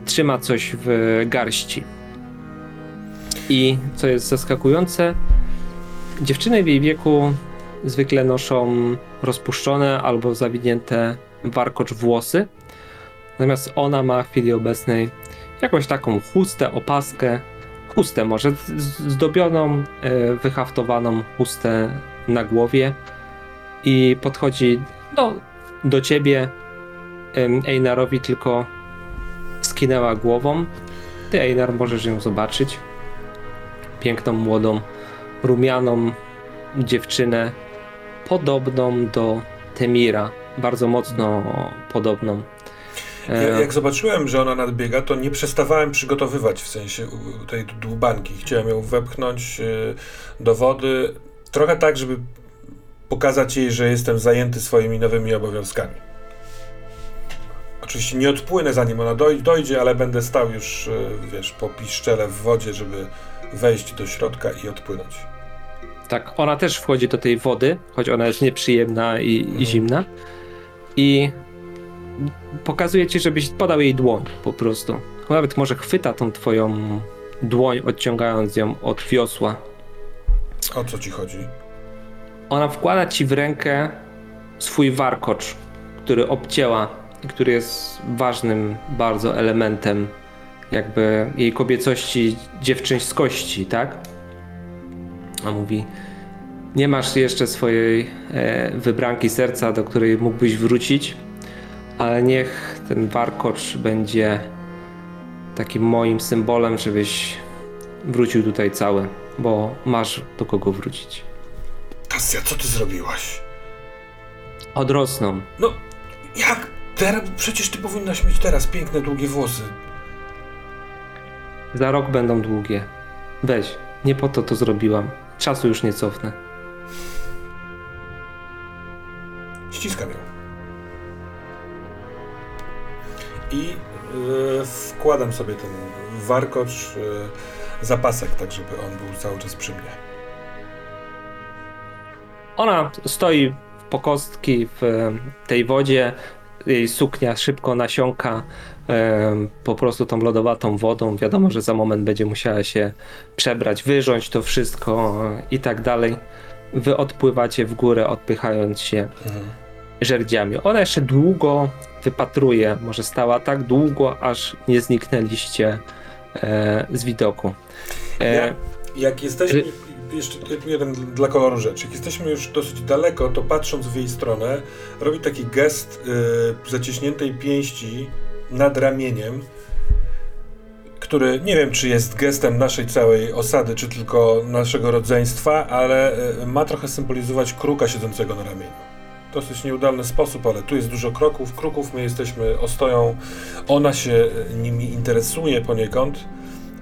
trzyma coś w garści. I co jest zaskakujące, dziewczyny w jej wieku zwykle noszą rozpuszczone albo zawinięte warkocz włosy. Natomiast ona ma w chwili obecnej jakąś taką chustę, opaskę, chustę może zdobioną, e, wyhaftowaną chustę na głowie i podchodzi do, do ciebie. Einarowi tylko skinęła głową. Ty, Einar, możesz ją zobaczyć piękną, młodą, rumianą dziewczynę, podobną do Temira, bardzo mocno podobną. Ja, E, jak zobaczyłem, że ona nadbiega, to nie przestawałem przygotowywać w sensie tej dłubanki. Chciałem ją wepchnąć y, do wody, trochę tak, żeby pokazać jej, że jestem zajęty swoimi nowymi obowiązkami. Oczywiście nie odpłynę zanim ona doj- dojdzie, ale będę stał już, y, wiesz, po piszczele w wodzie, żeby wejść do środka i odpłynąć. Tak, ona też wchodzi do tej wody, choć ona jest nieprzyjemna i, Mhm. i zimna. I pokazuje ci, żebyś podał jej dłoń po prostu. Nawet może chwyta tą twoją dłoń, odciągając ją od wiosła. O co ci chodzi? Ona wkłada ci w rękę swój warkocz, który obcięła który jest ważnym bardzo elementem jakby jej kobiecości, dziewczyńskości, tak? A mówi, nie masz jeszcze swojej e, wybranki serca, do której mógłbyś wrócić, ale niech ten warkocz będzie takim moim symbolem, żebyś wrócił tutaj cały, bo masz do kogo wrócić. Tasja, co ty zrobiłaś? Odrosną. No, jak? Teraz, przecież ty powinnaś mieć teraz piękne, długie włosy. Za rok będą długie. Weź, nie po to to zrobiłam. Czasu już nie cofnę. Ściskam ją. I e, wkładam sobie ten warkocz, e, zapasek, tak żeby on był cały czas przy mnie. Ona stoi po kostki w e, tej wodzie. Jej suknia szybko nasiąka e, po prostu tą lodowatą wodą. Wiadomo, że za moment będzie musiała się przebrać, wyrząć to wszystko e, i tak dalej. Wy odpływacie w górę, odpychając się Mhm. żerdziami. Ona jeszcze długo wypatruje, może stała tak długo, aż nie zniknęliście z widoku. Ja, jak jesteśmy, Czy- jeszcze jeden dla koloru rzecz, jak jesteśmy już dosyć daleko, to patrząc w jej stronę, robi taki gest y, zaciśniętej pięści nad ramieniem, który nie wiem, czy jest gestem naszej całej osady, czy tylko naszego rodzeństwa, ale y, ma trochę symbolizować kruka siedzącego na ramieniu. Dosyć nieudolny sposób, ale tu jest dużo kroków, kruków, my jesteśmy ostoją, ona się y, nimi interesuje poniekąd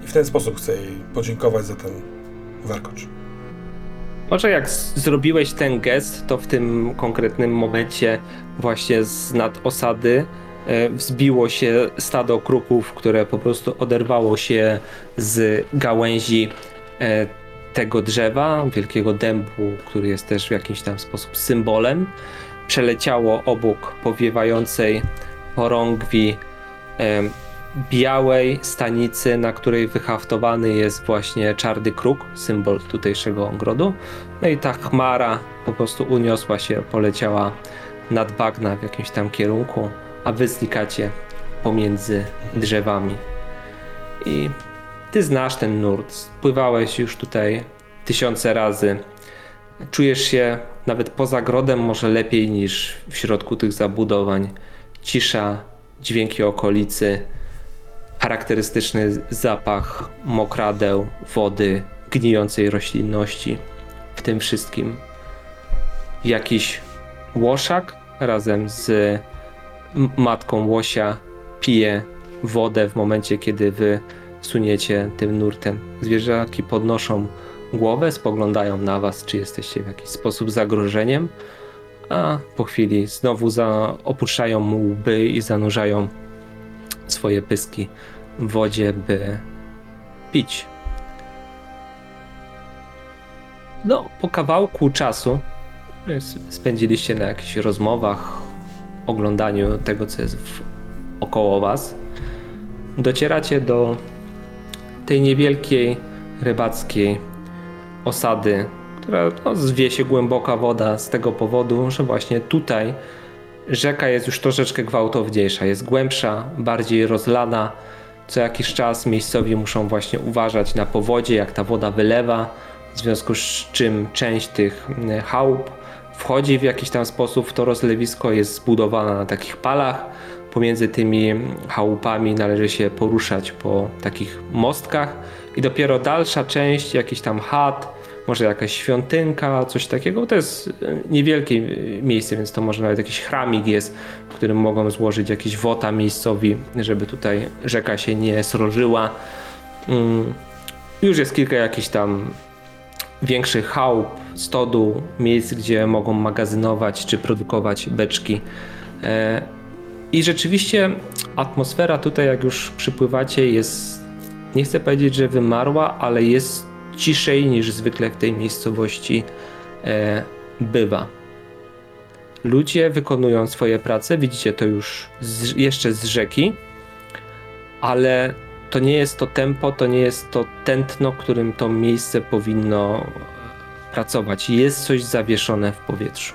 i w ten sposób chcę jej podziękować za ten warkocz. Może jak zrobiłeś ten gest, to w tym konkretnym momencie właśnie z nad osady e, wzbiło się stado kruków, które po prostu oderwało się z gałęzi e, tego drzewa, wielkiego dębu, który jest też w jakiś tam sposób symbolem. Przeleciało obok powiewającej chorągwi e, białej stanicy, na której wyhaftowany jest właśnie czarny kruk, symbol tutejszego ogrodu. No i ta chmara po prostu uniosła się, poleciała nad bagna w jakimś tam kierunku, a wy znikacie pomiędzy drzewami. I ty znasz ten nurt, pływałeś już tutaj tysiące razy. czujesz się nawet poza grodem może lepiej niż w środku tych zabudowań. Cisza, dźwięki okolicy, charakterystyczny zapach mokradeł, wody, gnijącej roślinności. W tym wszystkim jakiś łoszak razem z matką łosia pije wodę w momencie, kiedy wy suniecie tym nurtem. Zwierzaki podnoszą głowę, spoglądają na was, czy jesteście w jakiś sposób zagrożeniem, a po chwili znowu za, opuszczają łby i zanurzają swoje pyski w wodzie, by pić. No, po kawałku czasu s- spędziliście na jakichś rozmowach, oglądaniu tego, co jest w, około was. Docieracie do tej niewielkiej rybackiej osady, która no, zwie się głęboka woda z tego powodu, że właśnie tutaj rzeka jest już troszeczkę gwałtowniejsza, jest głębsza, bardziej rozlana. Co jakiś czas miejscowi muszą właśnie uważać na powodzie, jak ta woda wylewa, w związku z czym część tych mm, chałup wchodzi w jakiś tam sposób w to rozlewisko, jest zbudowana na takich palach. Pomiędzy tymi chałupami należy się poruszać po takich mostkach i dopiero dalsza część, jakiś tam chat, może jakaś świątynka, coś takiego. To jest e, niewielkie miejsce, więc to może nawet jakiś chramik jest, w którym mogą złożyć jakieś wota miejscowi, żeby tutaj rzeka się nie srożyła. Mm, Już jest kilka jakichś tam większych chałup, stodół, miejsc, gdzie mogą magazynować czy produkować beczki. E, I rzeczywiście atmosfera tutaj, jak już przypływacie, jest, nie chcę powiedzieć, że wymarła, ale jest ciszej niż zwykle w tej miejscowości e, bywa. Ludzie wykonują swoje prace, widzicie to już z, jeszcze z rzeki, ale to nie jest to tempo, to nie jest to tętno, którym to miejsce powinno pracować. Jest coś zawieszone w powietrzu.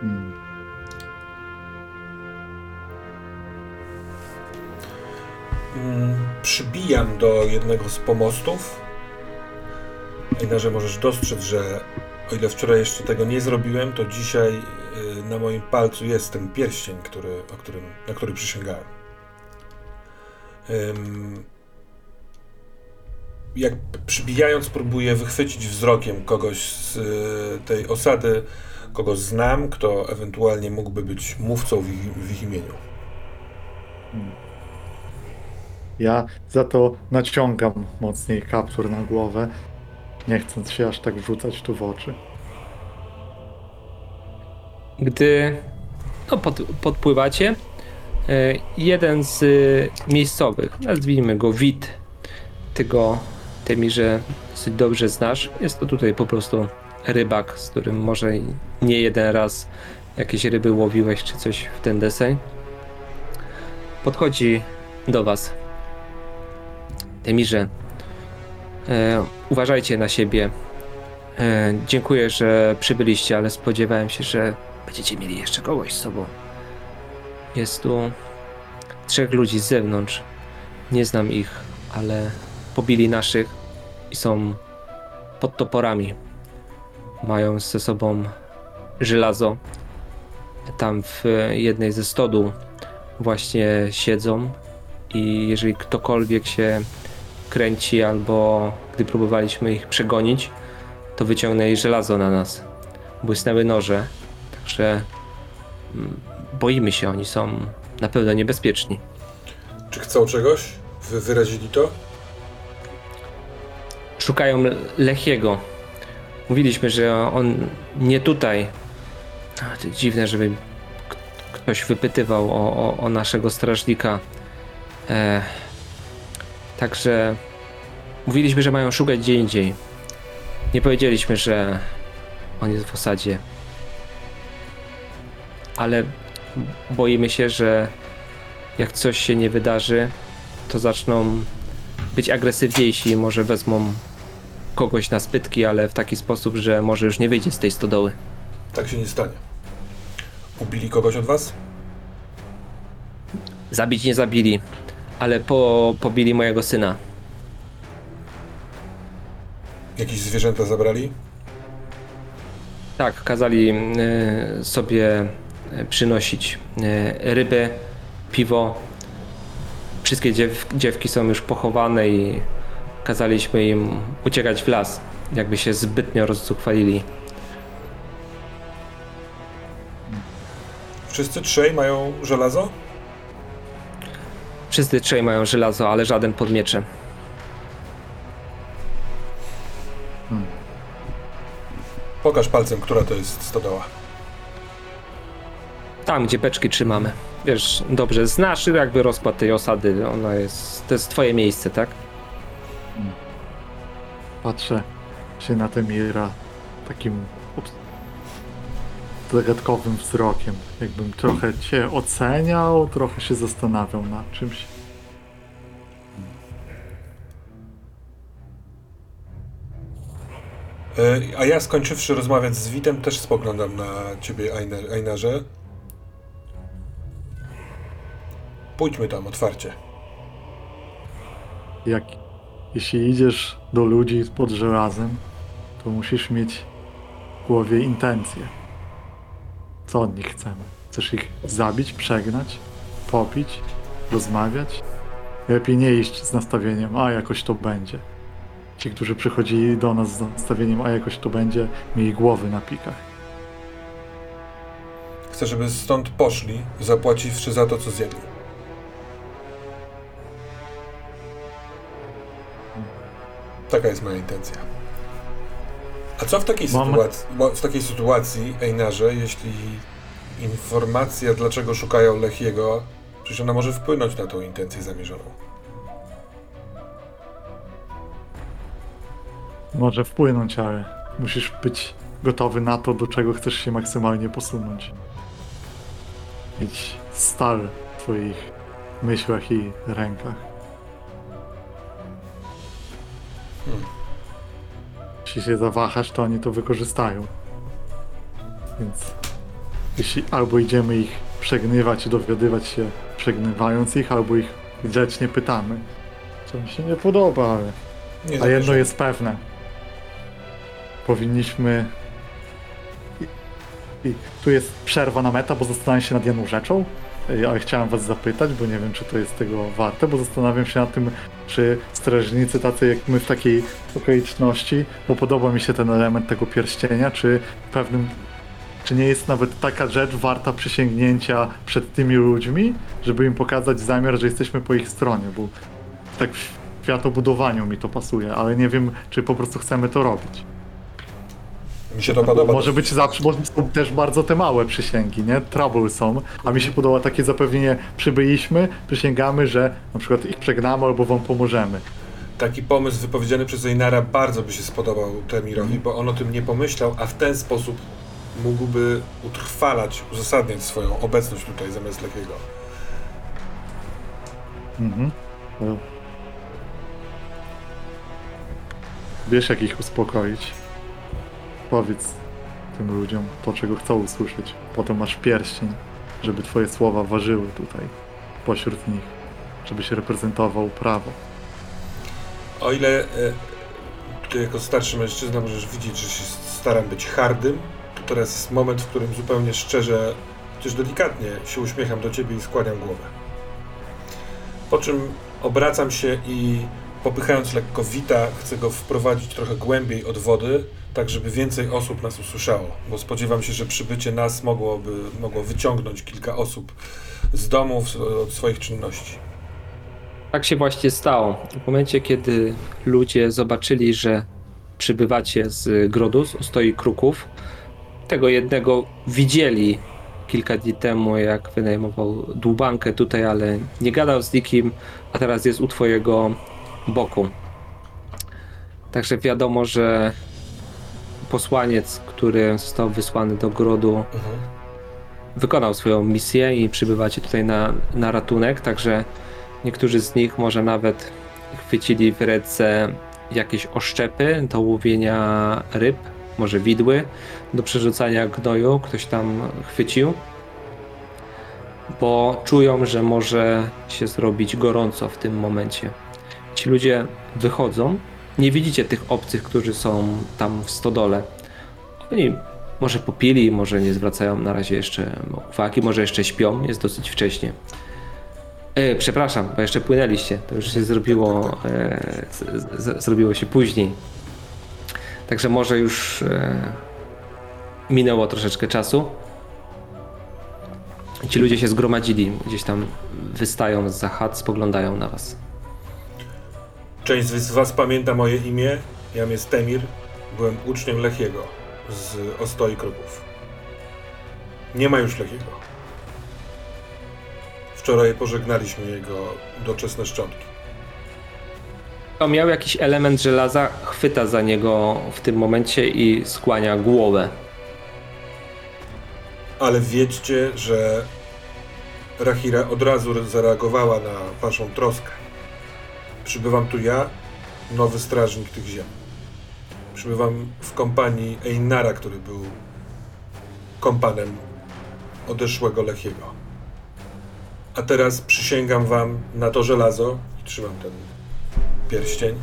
Hmm. Mm, Przybijam do jednego z pomostów. Einarze możesz dostrzec, że o ile wczoraj jeszcze tego nie zrobiłem, to dzisiaj y, na moim palcu jest ten pierścień, który, o którym, na który przysięgałem. Jak przybijając, próbuję wychwycić wzrokiem kogoś z y, tej osady, kogo znam, kto ewentualnie mógłby być mówcą w ich, w ich imieniu. Ja za to naciągam mocniej kaptur na głowę, nie chcąc się aż tak wrzucać tu w oczy. Gdy no, pod, podpływacie, e, jeden z e, miejscowych, nazwijmy go Wit, tego Temirze dosyć dobrze znasz, jest to tutaj po prostu rybak, z którym może nie jeden raz jakieś ryby łowiłeś czy coś w ten deseń. Podchodzi do was. Temirze, e, uważajcie na siebie. E, dziękuję, że przybyliście, ale spodziewałem się, że będziecie mieli jeszcze kogoś z sobą. Jest tu trzech ludzi z zewnątrz. Nie znam ich, ale pobili naszych i są pod toporami. Mają ze sobą żelazo. Tam w jednej ze stodół właśnie siedzą i jeżeli ktokolwiek się kręci albo gdy próbowaliśmy ich przegonić, to wyciągnęli żelazo na nas. Błysnęły noże, także mm, boimy się, oni są na pewno niebezpieczni. Czy chcą czegoś? Wy wyrazili to? Szukają Lechiego. Mówiliśmy, że on nie tutaj. Dziwne, żeby ktoś wypytywał o, o, o naszego strażnika. E, także mówiliśmy, że mają szukać gdzie indziej. Nie powiedzieliśmy, że on jest w osadzie. Ale boimy się, że jak coś się nie wydarzy, to zaczną być agresywniejsi i może wezmą kogoś na spytki, ale w taki sposób, że może już nie wyjdzie z tej stodoły. Tak się nie stanie. Ubili kogoś od was? Zabić nie zabili, ale po, pobili mojego syna. Jakieś zwierzęta zabrali? Tak, kazali e, sobie e, przynosić e, ryby, piwo. Wszystkie dziew, dziewki są już pochowane i kazaliśmy im uciekać w las, jakby się zbytnio rozzuchwalili. Wszyscy trzej mają żelazo? Wszyscy trzej mają żelazo, ale żaden pod mieczem. Pokaż palcem, która to jest stodoła. Tam, gdzie beczki trzymamy. Wiesz, dobrze, znasz jakby rozkład tej osady. Ona jest. To jest twoje miejsce, tak? Patrzę się na Temira takim obs- zagadkowym wzrokiem. Jakbym trochę cię oceniał, trochę się zastanawiał nad czymś. E, A ja skończywszy rozmawiać z Witem, też spoglądam na ciebie, Einar, Einarze. Pójdźmy tam otwarcie. Jak, jeśli idziesz do ludzi pod żelazem, to musisz mieć w głowie intencje. Co od nich chcemy? Chcesz ich zabić, przegnać, popić, rozmawiać? Lepiej nie iść z nastawieniem, a jakoś to będzie. Ci, którzy przychodzili do nas z nastawieniem, a jakoś to będzie, mieli głowy na pikach. Chcę, żeby stąd poszli, zapłaciwszy za to, co zjedli. Taka jest moja intencja. A co w takiej, Mam- sytuacji, w takiej sytuacji, Einarze, jeśli informacja, dlaczego szukają Lechiego, przecież ona może wpłynąć na tą intencję zamierzoną. Może wpłynąć, ale musisz być gotowy na to, do czego chcesz się maksymalnie posunąć. Mieć stal w twoich myślach i rękach. Hmm. Jeśli się zawahasz, to oni to wykorzystają. Więc jeśli albo idziemy ich przegnywać i dowiadywać się przegnywając ich, albo ich grzecznie pytamy. Co mi się nie podoba, ale Nie a jedno jest pewne. Powinniśmy. I, I tu jest przerwa na meta, bo zastanawiam się nad jedną rzeczą. Ale chciałem was zapytać, bo nie wiem, czy to jest tego warte, bo zastanawiam się nad tym, czy strażnicy tacy jak my w takiej okoliczności, bo podoba mi się ten element tego pierścienia, czy pewnym. Czy nie jest nawet taka rzecz warta przysięgnięcia przed tymi ludźmi, żeby im pokazać zamiar, że jesteśmy po ich stronie, bo tak w światobudowaniu mi to pasuje, ale nie wiem, czy po prostu chcemy to robić. Mi się to podoba. może być zawsze, bo są też bardzo te małe przysięgi, nie? Trouble są, a mi się podoba takie zapewnienie, przybyliśmy, przysięgamy, że na przykład ich przegnamy albo wam pomożemy. Taki pomysł wypowiedziany przez Einara bardzo by się spodobał Temirowi, bo on o tym nie pomyślał, a w ten sposób mógłby utrwalać, uzasadniać swoją obecność tutaj zamiast Lechiego. Mhm. No. Wiesz, jak ich uspokoić. Powiedz tym ludziom to, czego chcą usłyszeć. Potem masz pierścień, żeby twoje słowa ważyły tutaj, pośród nich. Żebyś reprezentował prawo. O ile e, ty jako starszy mężczyzna możesz widzieć, że się staram być hardym, to teraz jest moment, w którym zupełnie szczerze, chociaż delikatnie się uśmiecham do ciebie i skłaniam głowę. Po czym obracam się i popychając lekko Wita, chcę go wprowadzić trochę głębiej od wody, tak żeby więcej osób nas usłyszało, bo spodziewam się, że przybycie nas mogłoby, mogło wyciągnąć kilka osób z domów, od swoich czynności. Tak się właśnie stało. W momencie, kiedy ludzie zobaczyli, że przybywacie z grodu, z stoi kruków, tego jednego widzieli kilka dni temu, jak wynajmował dłubankę tutaj, ale nie gadał z nikim, a teraz jest u twojego boku. Także wiadomo, że posłaniec, który został wysłany do grodu, Mhm. wykonał swoją misję i przybywacie tutaj na, na ratunek, także niektórzy z nich może nawet chwycili w ręce jakieś oszczepy do łowienia ryb, może widły, do przerzucania gnoju, ktoś tam chwycił, bo czują, że może się zrobić gorąco w tym momencie. Ci ludzie wychodzą, nie widzicie tych obcych, którzy są tam w stodole. Oni może popili, może nie zwracają na razie jeszcze uwagi, może jeszcze śpią, jest dosyć wcześnie. E, przepraszam, bo jeszcze płynęliście, to już się zrobiło, e, z, z, zrobiło się później. Także może już e, minęło troszeczkę czasu. Ci ludzie się zgromadzili, gdzieś tam wystają z chat, spoglądają na was. Część z was pamięta moje imię. Jam jest Temir. Byłem uczniem Lechiego z Ostoi Kruków. Nie ma już Lechiego. Wczoraj pożegnaliśmy jego doczesne szczątki. On miał jakiś element żelaza, chwyta za niego w tym momencie i skłania głowę. Ale wiedźcie, że Rahira od razu zareagowała na waszą troskę. Przybywam tu ja, nowy strażnik tych ziem. Przybywam w kompanii Einara, który był kompanem odeszłego Lechiego. A teraz przysięgam wam na to żelazo i trzymam ten pierścień,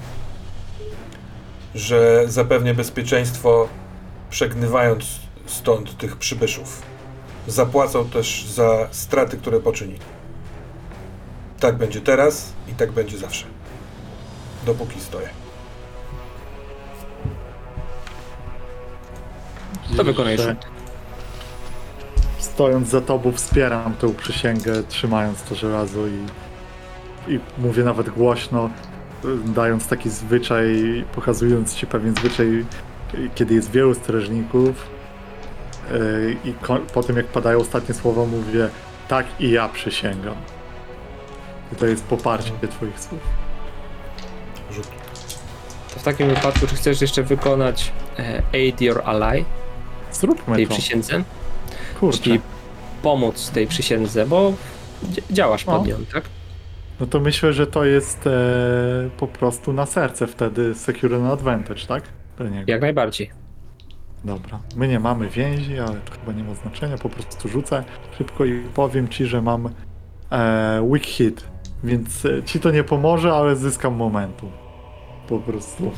że zapewnię bezpieczeństwo, przegnywając stąd tych przybyszów. Zapłacą też za straty, które poczynili. Tak będzie teraz i tak będzie zawsze. Dopóki stoję. To wykonaj rzut. Stojąc za tobą wspieram tę przysięgę, trzymając to żelazo i, i mówię nawet głośno, dając taki zwyczaj, pokazując ci pewien zwyczaj, kiedy jest wielu strażników y, i po tym jak padają ostatnie słowa mówię tak i ja przysięgam. I to jest poparcie twoich słów. To w takim wypadku, czy chcesz jeszcze wykonać e, Aid Your Ally Zróbmy tej to. przysiędze? Kurczę. Czyli pomóc tej przysiędze, bo dzia- działasz pod nią, tak? No to myślę, że to jest e, po prostu na serce wtedy Secure an Advantage, tak? Do niego. Jak najbardziej. Dobra. My nie mamy więzi, ale to chyba nie ma znaczenia. Po prostu rzucę szybko i powiem ci, że mam e, weak hit. Więc e, ci to nie pomoże, ale zyskam momentum. Po prostu.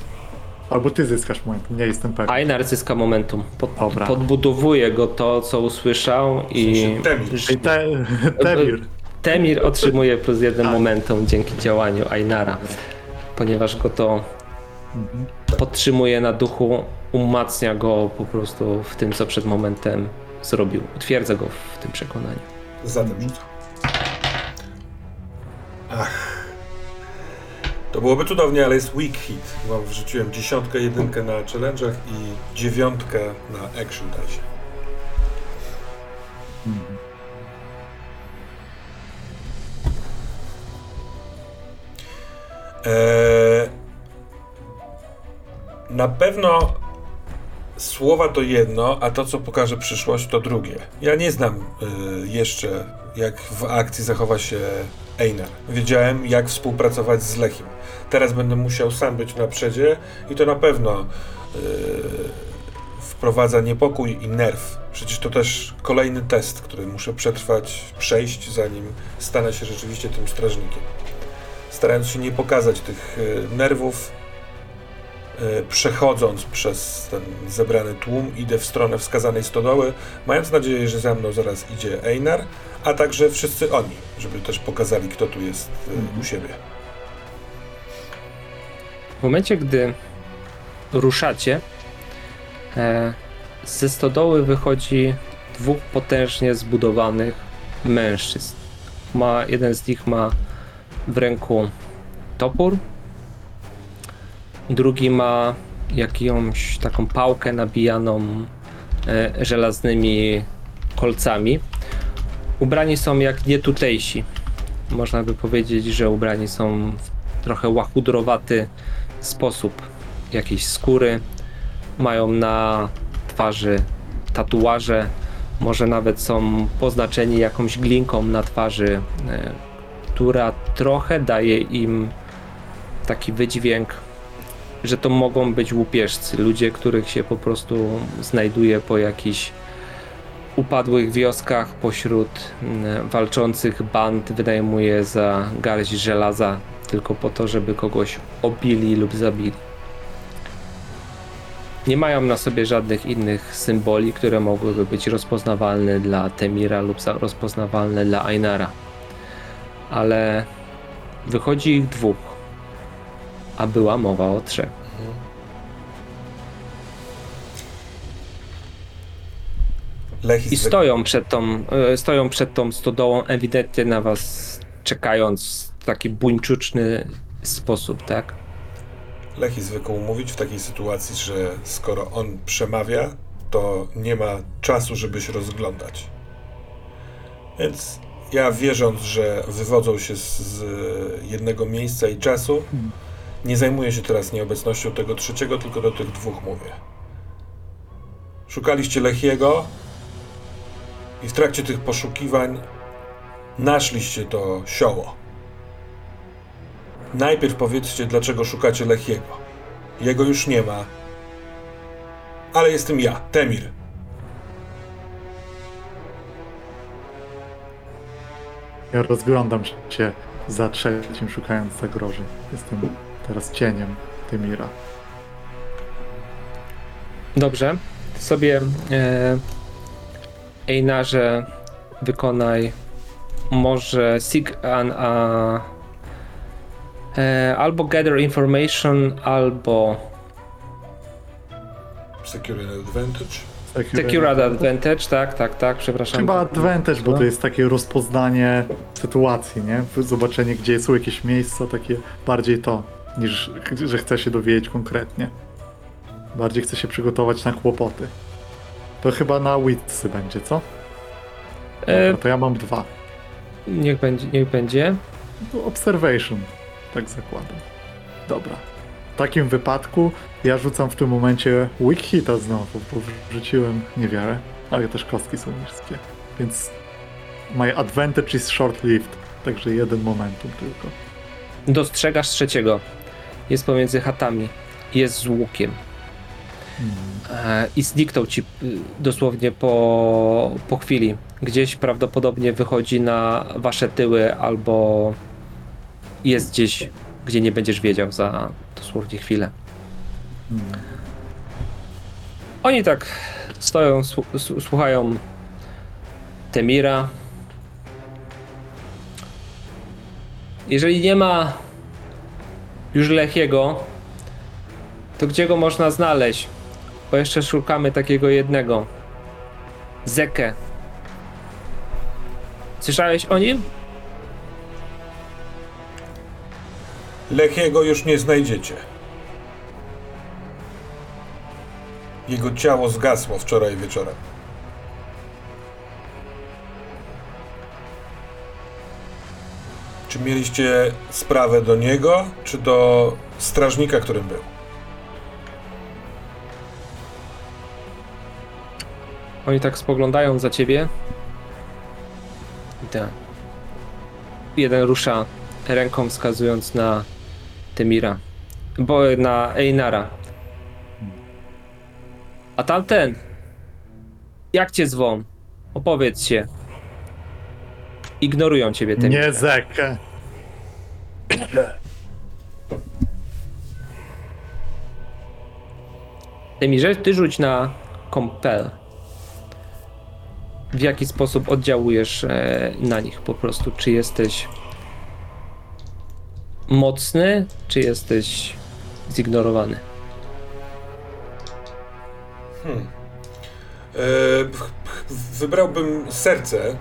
Albo ty zyskasz momentum, nie jestem pewien. Einar zyska momentum. Pod, Dobra. podbudowuje go to, co usłyszał i Temir. Te, Temir. Temir otrzymuje plus jeden Tak. momentum dzięki działaniu Ainara, ponieważ go to Mhm. podtrzymuje na duchu, umacnia go po prostu w tym, co przed momentem zrobił. Utwierdza go w tym przekonaniu. Zatem. Ach. To byłoby cudownie, ale jest weak hit. Mam wrzuciłem dziesiątkę, jedynkę na challenge'ach i dziewiątkę na action dice. Eee, na pewno słowa to jedno, a to, co pokaże przyszłość, to drugie. Ja nie znam y, jeszcze, jak w akcji zachowa się Einar. Wiedziałem, jak współpracować z Lechim. Teraz będę musiał sam być na przedzie i to na pewno y, wprowadza niepokój i nerw. Przecież to też kolejny test, który muszę przetrwać, przejść, zanim stanę się rzeczywiście tym strażnikiem starając się nie pokazać tych e, nerwów, e, przechodząc przez ten zebrany tłum, idę w stronę wskazanej stodoły, mając nadzieję, że za mną zaraz idzie Einar, a także wszyscy oni, żeby też pokazali, kto tu jest u siebie. W momencie, gdy ruszacie, e, ze stodoły wychodzi dwóch potężnie zbudowanych mężczyzn. Ma, jeden z nich ma w ręku topór, drugi ma jakąś taką pałkę nabijaną e, żelaznymi kolcami. Ubrani są jak nie tutejsi. Można by powiedzieć, że ubrani są w trochę łachudrowaty sposób jakiejś skóry. Mają na twarzy tatuaże, może nawet są poznaczeni jakąś glinką na twarzy, e, która trochę daje im taki wydźwięk, że to mogą być łupieżcy, ludzie, których się po prostu znajduje po jakichś upadłych wioskach pośród walczących band, wynajmuje za garść żelaza tylko po to, żeby kogoś obili lub zabili. Nie mają na sobie żadnych innych symboli, które mogłyby być rozpoznawalne dla Temira lub rozpoznawalne dla Ainara. Ale wychodzi ich dwóch, a była mowa o trzech. Lechis I stoją przed tą, e, stoją przed tą stodołą, ewidentnie na was czekając taki buńczuczny sposób, tak? Lech jest zwykł mówić w takiej sytuacji, że skoro on przemawia, to nie ma czasu, żeby się rozglądać. Więc ja wierząc, że wywodzą się z, z jednego miejsca i czasu, nie zajmuję się teraz nieobecnością tego trzeciego, tylko do tych dwóch mówię. Szukaliście Lechiego i w trakcie tych poszukiwań naszliście to sioło. Najpierw powiedzcie, dlaczego szukacie Lechiego. Jego już nie ma. Ale jestem ja, Temir. Ja rozglądam się za trzecim, szukając zagrożeń. Jestem teraz cieniem Tymira. Dobrze. Ty sobie e, Einarze wykonaj może sig an, a, albo gather information, albo Secure an advantage. secure advantage, tak, tak, tak, przepraszam. Chyba advantage, bo to jest takie rozpoznanie sytuacji, nie? Zobaczenie, gdzie są jakieś miejsca, takie bardziej to, niż że chce się dowiedzieć konkretnie. Bardziej chce się przygotować na kłopoty. To chyba na Witsy będzie, co? E, Dobra, to ja mam dwa. niech będzie, niech będzie. Observation, tak zakładam. Dobra. W takim wypadku ja rzucam w tym momencie weak hita znowu, bo wrzuciłem niewiele, ale też kostki są niskie. Więc my advantage is short-lived, także jeden momentum tylko. Dostrzegasz trzeciego. Jest pomiędzy chatami. Jest z łukiem. E, I zniknął ci y, dosłownie po, po chwili. Gdzieś prawdopodobnie wychodzi na wasze tyły, albo jest gdzieś, gdzie nie będziesz wiedział za dosłownie chwilę. Oni tak stoją, słu- słu- słuchają Temira. Jeżeli nie ma już Lechiego, to gdzie go można znaleźć? Bo jeszcze szukamy takiego jednego. Zekę. Słyszałeś o nim? Lechiego już nie znajdziecie. Jego ciało zgasło wczoraj wieczorem. Czy mieliście sprawę do niego, czy do strażnika, którym był? Oni tak spoglądają za ciebie. I tak. Jeden rusza ręką wskazując na Temira. Bo na Einara. A tamten? Jak cię zwą? Opowiedz się. Ignorują ciebie Temira. Nie zekę. Temirze, ty rzuć na compel. W jaki sposób oddziałujesz e, na nich po prostu? Czy jesteś mocny, czy jesteś zignorowany? E, ch- ch- wybrałbym serce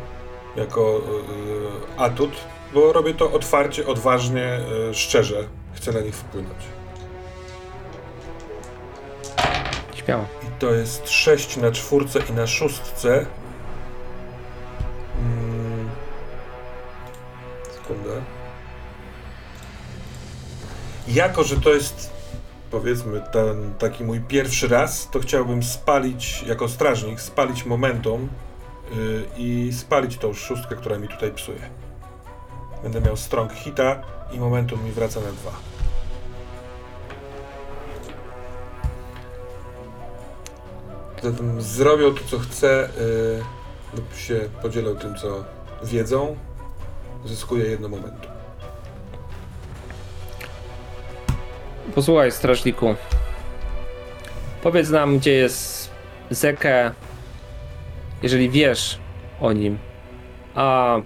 jako e, atut, bo robię to otwarcie, odważnie, e, szczerze. Chcę na nich wpłynąć. Śmiało. I to jest 6 na czwórce i na szóstce. Mm. Sekundę. Jako, że to jest powiedzmy ten taki mój pierwszy raz, to chciałbym spalić, jako strażnik, spalić momentum yy, i spalić tą szóstkę, która mi tutaj psuje. Będę miał strong hita i momentum mi wraca na dwa. Zatem zrobią to, co chce, yy, lub się podzielą tym, co wiedzą. Zyskuję jedno momentum. Posłuchaj, strażniku. Powiedz nam, gdzie jest Zeke, jeżeli wiesz o nim. A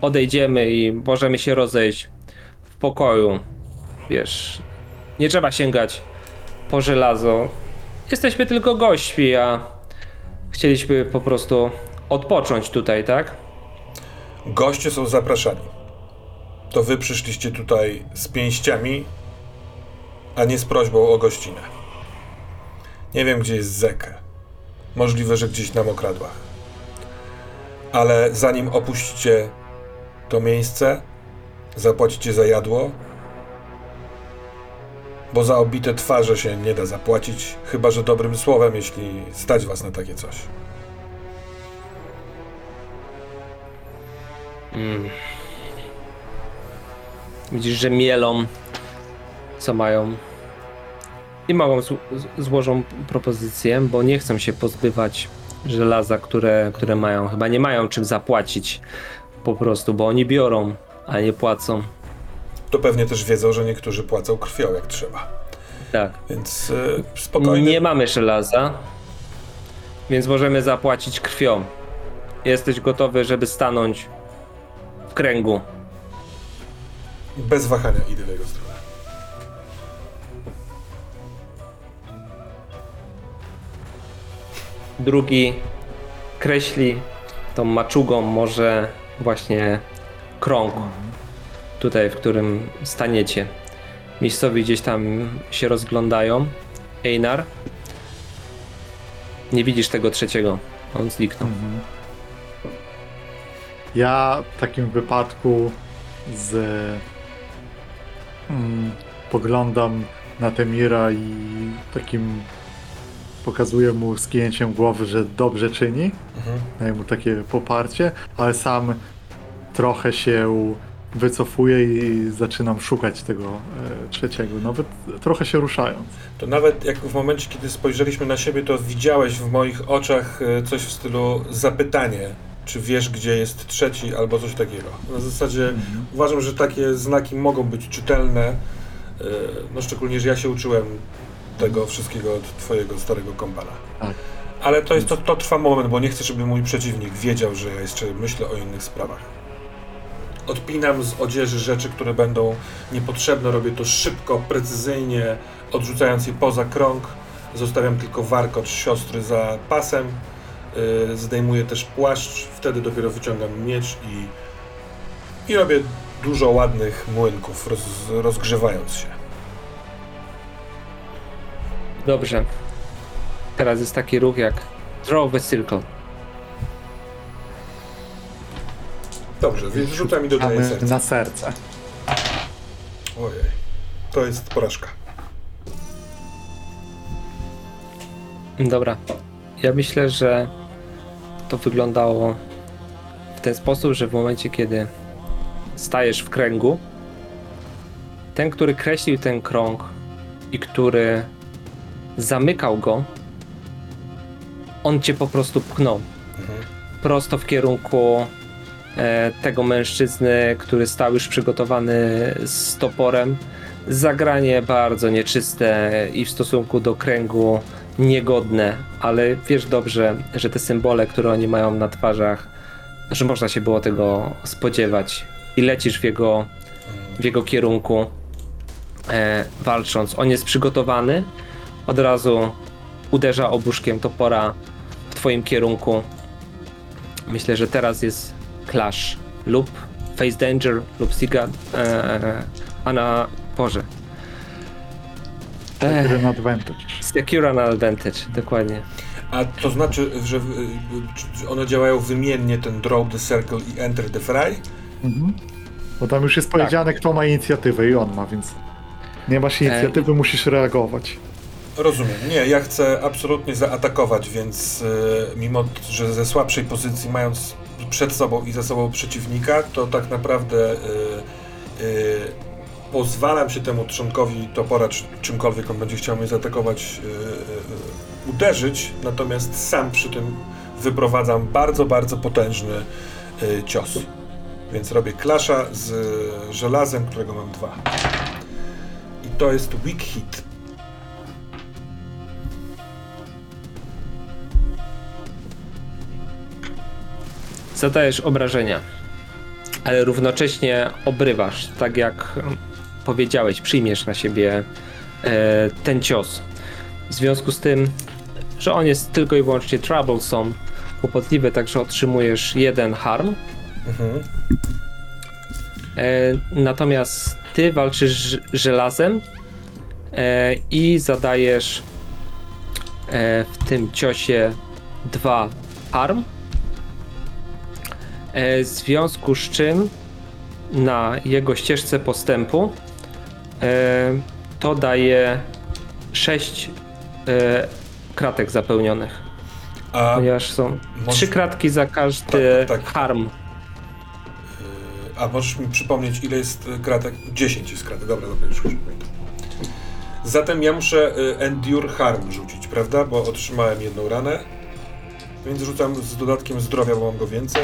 odejdziemy i możemy się rozejść w pokoju. Wiesz, nie trzeba sięgać po żelazo. Jesteśmy tylko gośćmi, a chcieliśmy po prostu odpocząć tutaj, tak? Goście są zapraszani. To wy przyszliście tutaj z pięściami, a nie z prośbą o gościnę. Nie wiem, gdzie jest Zekę. Możliwe, że gdzieś na mokradłach. Ale zanim opuścicie to miejsce, zapłacicie za jadło, bo za obite twarze się nie da zapłacić, chyba że dobrym słowem, jeśli stać was na takie coś. Widzisz, że mielą, co mają. I z- złożą propozycję, bo nie chcą się pozbywać żelaza, które, które mają. Chyba nie mają czym zapłacić po prostu, bo oni biorą, a nie płacą. To pewnie też wiedzą, że niektórzy płacą krwią jak trzeba. Tak. Więc y, spokojnie. Nie mamy żelaza, więc możemy zapłacić krwią. Jesteś gotowy, żeby stanąć w kręgu. Bez wahania idę w jego stronę. Drugi kreśli tą maczugą może właśnie krąg tutaj, w którym staniecie. Miejscowi gdzieś tam się rozglądają. Einar. Nie widzisz tego trzeciego. On zniknął. Ja w takim wypadku z mm, poglądam na Temira i takim pokazuję mu skinięciem głowy, że dobrze czyni. Mhm. Daję mu takie poparcie, ale sam trochę się wycofuję i zaczynam szukać tego e, trzeciego, nawet trochę się ruszając. To nawet jak w momencie, kiedy spojrzeliśmy na siebie, to widziałeś w moich oczach y, coś w stylu zapytanie, czy wiesz, gdzie jest trzeci, albo coś takiego. Na zasadzie uważam, że takie znaki mogą być czytelne. y, No szczególnie, że ja się uczyłem tego wszystkiego od twojego starego kompana. Tak. Ale to, jest, to, to trwa moment, bo nie chcę, żeby mój przeciwnik wiedział, że ja jeszcze myślę o innych sprawach. Odpinam z odzieży rzeczy, które będą niepotrzebne. Robię to szybko, precyzyjnie, odrzucając je poza krąg. Zostawiam tylko warkot siostry za pasem. Yy, zdejmuję też płaszcz. Wtedy dopiero wyciągam miecz i, i robię dużo ładnych młynków, roz, rozgrzewając się. Dobrze. Teraz jest taki ruch jak Draw the Circle. Dobrze, więc rzucam i dodaję Mamy serce. na serce. Ojej, to jest porażka. Dobra. Ja myślę, że to wyglądało w ten sposób, że w momencie, kiedy stajesz w kręgu, ten, który kreślił ten krąg i który zamykał go, on cię po prostu pchnął Mhm. prosto w kierunku e, tego mężczyzny, który stał już przygotowany z toporem. Zagranie bardzo nieczyste i w stosunku do kręgu niegodne, ale wiesz dobrze, że te symbole, które oni mają na twarzach, że można się było tego spodziewać i lecisz w jego, w jego kierunku e, walcząc. On jest przygotowany, od razu uderza obuszkiem topora w twoim kierunku. Myślę, że teraz jest Clash lub Face Danger lub Siga, e, a na. Ech, Secure advantage. Secure na Advantage, dokładnie. A to znaczy, że one działają wymiennie, ten draw the circle i enter the fray? Mhm. Bo tam już jest powiedziane, kto ma inicjatywę i on ma, więc nie masz inicjatywy, musisz reagować. Rozumiem. Nie, ja chcę absolutnie zaatakować, więc y, mimo, że ze słabszej pozycji, mając przed sobą i za sobą przeciwnika, to tak naprawdę y, y, pozwalam się temu trzonkowi topora, czy czymkolwiek on będzie chciał mnie zaatakować, y, y, y, uderzyć, natomiast sam przy tym wyprowadzam bardzo, bardzo potężny y, cios. Więc robię klasza z y, żelazem, którego mam dwa. I to jest weak hit. Zadajesz obrażenia, ale równocześnie obrywasz, tak jak powiedziałeś, przyjmiesz na siebie e, ten cios. W związku z tym, że on jest tylko i wyłącznie troublesome, kłopotliwy, także otrzymujesz jeden harm. Mhm. E, natomiast ty walczysz żelazem e, i zadajesz e, w tym ciosie dwa harm. E, w związku z czym na jego ścieżce postępu e, to daje sześć e, kratek zapełnionych, A ponieważ są może- trzy kratki za każdy Tak, tak, tak. harm. A możesz mi przypomnieć, ile jest kratek? 10 jest kratek. Dobra, dobra, już pamiętam. Zatem ja muszę Endure Harm rzucić, prawda? Bo otrzymałem jedną ranę. Więc rzucam z dodatkiem zdrowia, bo mam go więcej.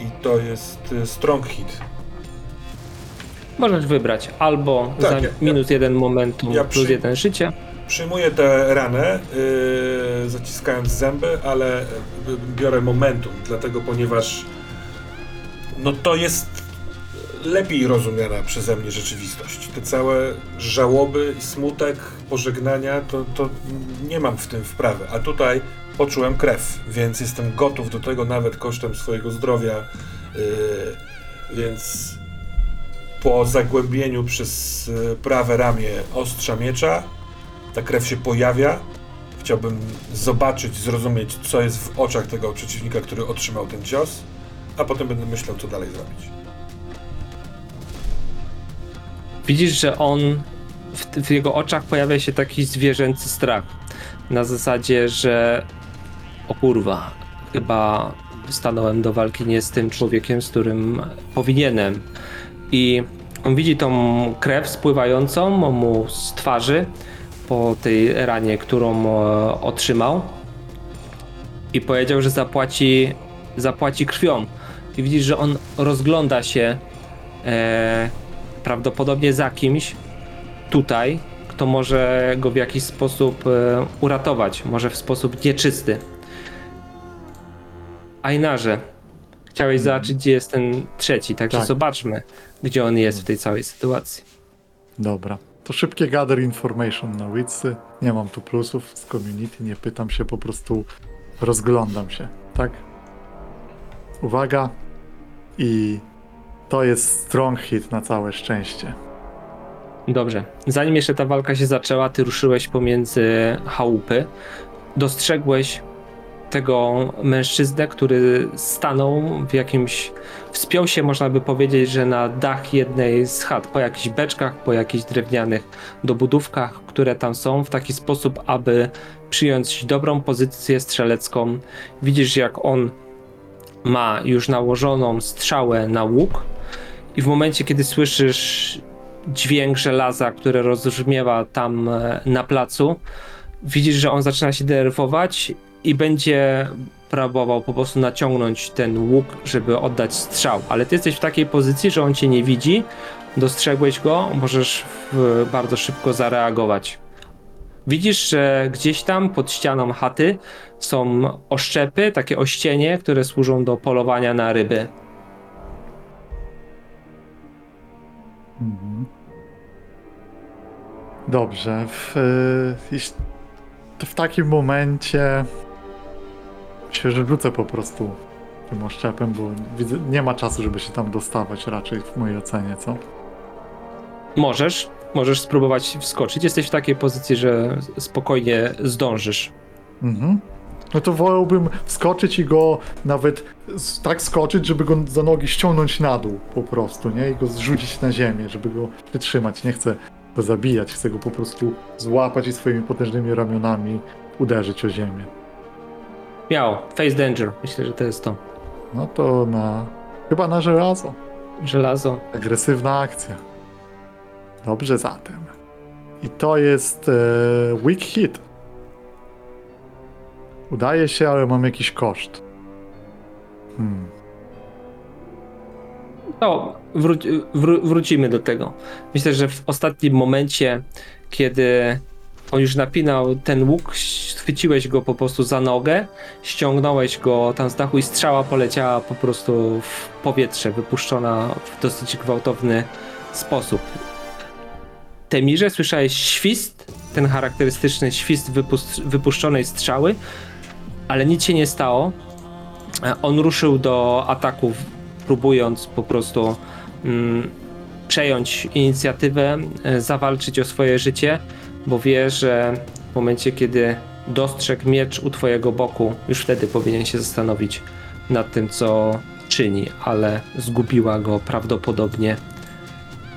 I to jest y, Strong Hit. Możesz wybrać albo Tak, za ja- ja- minus jeden momentum ja plus przy- jeden życia. Przyjmuję tę ranę, yy, zaciskając zęby, ale y, biorę momentum, dlatego ponieważ no to jest lepiej rozumiana przeze mnie rzeczywistość. Te całe żałoby i smutek, pożegnania, to, to nie mam w tym wprawy. A tutaj poczułem krew, więc jestem gotów do tego nawet kosztem swojego zdrowia. Yy, więc po zagłębieniu przez y, prawe ramię ostrza miecza ta krew się pojawia. Chciałbym zobaczyć, zrozumieć, co jest w oczach tego przeciwnika, który otrzymał ten cios, a potem będę myślał, co dalej zrobić. Widzisz, że on w, w jego oczach pojawia się taki zwierzęcy strach. Na zasadzie, że o kurwa, chyba stanąłem do walki nie z tym człowiekiem, z którym powinienem. I on widzi tą krew spływającą mu z twarzy po tej ranie, którą e, otrzymał. I powiedział, że zapłaci, zapłaci krwią. I widzisz, że on rozgląda się e, prawdopodobnie za kimś tutaj, kto może go w jakiś sposób e, uratować, może w sposób nieczysty. Ainarze, chciałeś zobaczyć, gdzie jest ten trzeci, także Tak. zobaczmy, gdzie on jest w tej całej sytuacji. Dobra. To szybkie gather information na Witsy. Nie mam tu plusów z community, nie pytam się, po prostu rozglądam się, tak? Uwaga. I to jest strong hit na całe szczęście. Dobrze. Zanim jeszcze ta walka się zaczęła, ty ruszyłeś pomiędzy chałupy. Dostrzegłeś tego mężczyznę, który stanął w jakimś. Wspiął się, można by powiedzieć, że na dach jednej z chat, po jakichś beczkach, po jakichś drewnianych dobudówkach, które tam są, w taki sposób, aby przyjąć dobrą pozycję strzelecką. Widzisz, jak on ma już nałożoną strzałę na łuk, i w momencie, kiedy słyszysz dźwięk żelaza, które rozbrzmiewa tam e, na placu, widzisz, że on zaczyna się denerwować i będzie próbował po prostu naciągnąć ten łuk, żeby oddać strzał. Ale ty jesteś w takiej pozycji, że on cię nie widzi, dostrzegłeś go, możesz w, bardzo szybko zareagować. Widzisz, że gdzieś tam pod ścianą chaty są oszczepy, takie ościenie, które służą do polowania na ryby. Mhm. Dobrze. W, y, jeś- to w takim momencie się że rzucę po prostu tym oszczepem, bo widzę, nie ma czasu, żeby się tam dostawać raczej w mojej ocenie, co? Możesz, możesz spróbować wskoczyć. Jesteś w takiej pozycji, że spokojnie zdążysz. Mhm. No to wolałbym wskoczyć i go nawet tak skoczyć, żeby go za nogi ściągnąć na dół po prostu, nie? I go zrzucić na ziemię, żeby go wytrzymać. Nie chcę go zabijać, chcę go po prostu złapać i swoimi potężnymi ramionami uderzyć o ziemię. Miało, face danger. Myślę, że to jest to. No to na... chyba na żelazo. Żelazo. Agresywna akcja. Dobrze zatem. I to jest e, weak hit. Udaje się, ale mam jakiś koszt. Hmm. No, wró- wró- wrócimy do tego. Myślę, że w ostatnim momencie, kiedy on już napinał ten łuk, chwyciłeś go po prostu za nogę, ściągnąłeś go tam z dachu i strzała poleciała po prostu w powietrze, wypuszczona w dosyć gwałtowny sposób. Temirze słyszałeś świst, ten charakterystyczny świst wypuszczonej strzały, ale nic się nie stało. E, On ruszył do ataków, próbując po prostu mm, przejąć inicjatywę, e, zawalczyć o swoje życie, bo wie, że w momencie, kiedy dostrzegł miecz u twojego boku, już wtedy powinien się zastanowić nad tym, co czyni, ale zgubiła go prawdopodobnie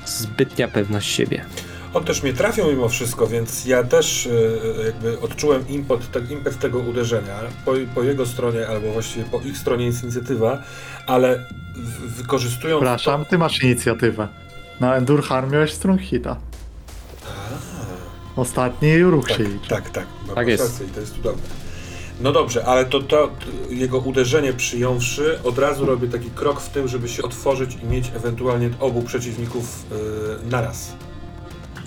zbytnia pewność siebie. On też mnie trafił mimo wszystko, więc ja też e, jakby odczułem impet, te, impet tego uderzenia po, po jego stronie, albo właściwie po ich stronie jest inicjatywa, ale w, wykorzystując Przepraszam, ty masz inicjatywę. Na Endur Harm miałeś strong hita. Ostatni ruch Tak, się liczy. tak, tak. ma Tak jest. rację to jest cudowne. No dobrze, ale to, to, to jego uderzenie przyjąwszy, od razu robię taki krok w tył, żeby się otworzyć i mieć ewentualnie obu przeciwników yy, naraz.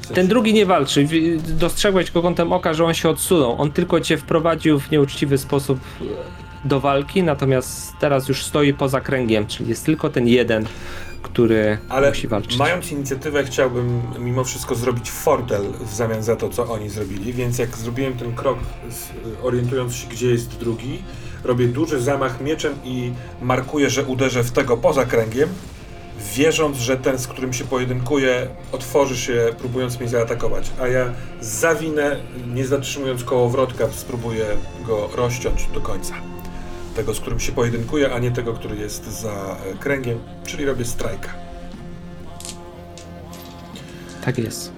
W sensie- Ten drugi nie walczy. Dostrzegłeś go kątem oka, że on się odsunął. On tylko cię wprowadził w nieuczciwy sposób do walki, natomiast teraz już stoi poza kręgiem, czyli jest tylko ten jeden, który Ale musi walczyć. mając inicjatywę, chciałbym mimo wszystko zrobić fortel w zamian za to, co oni zrobili, więc jak zrobiłem ten krok, orientując się, gdzie jest drugi, robię duży zamach mieczem i markuję, że uderzę w tego poza kręgiem, wierząc, że ten, z którym się pojedynkuję, otworzy się, próbując mnie zaatakować, a ja zawinę, nie zatrzymując kołowrotka, spróbuję go rozciąć do końca. Tego, z którym się pojedynkuję, a nie tego, który jest za e, kręgiem, czyli robię strajka. Tak jest.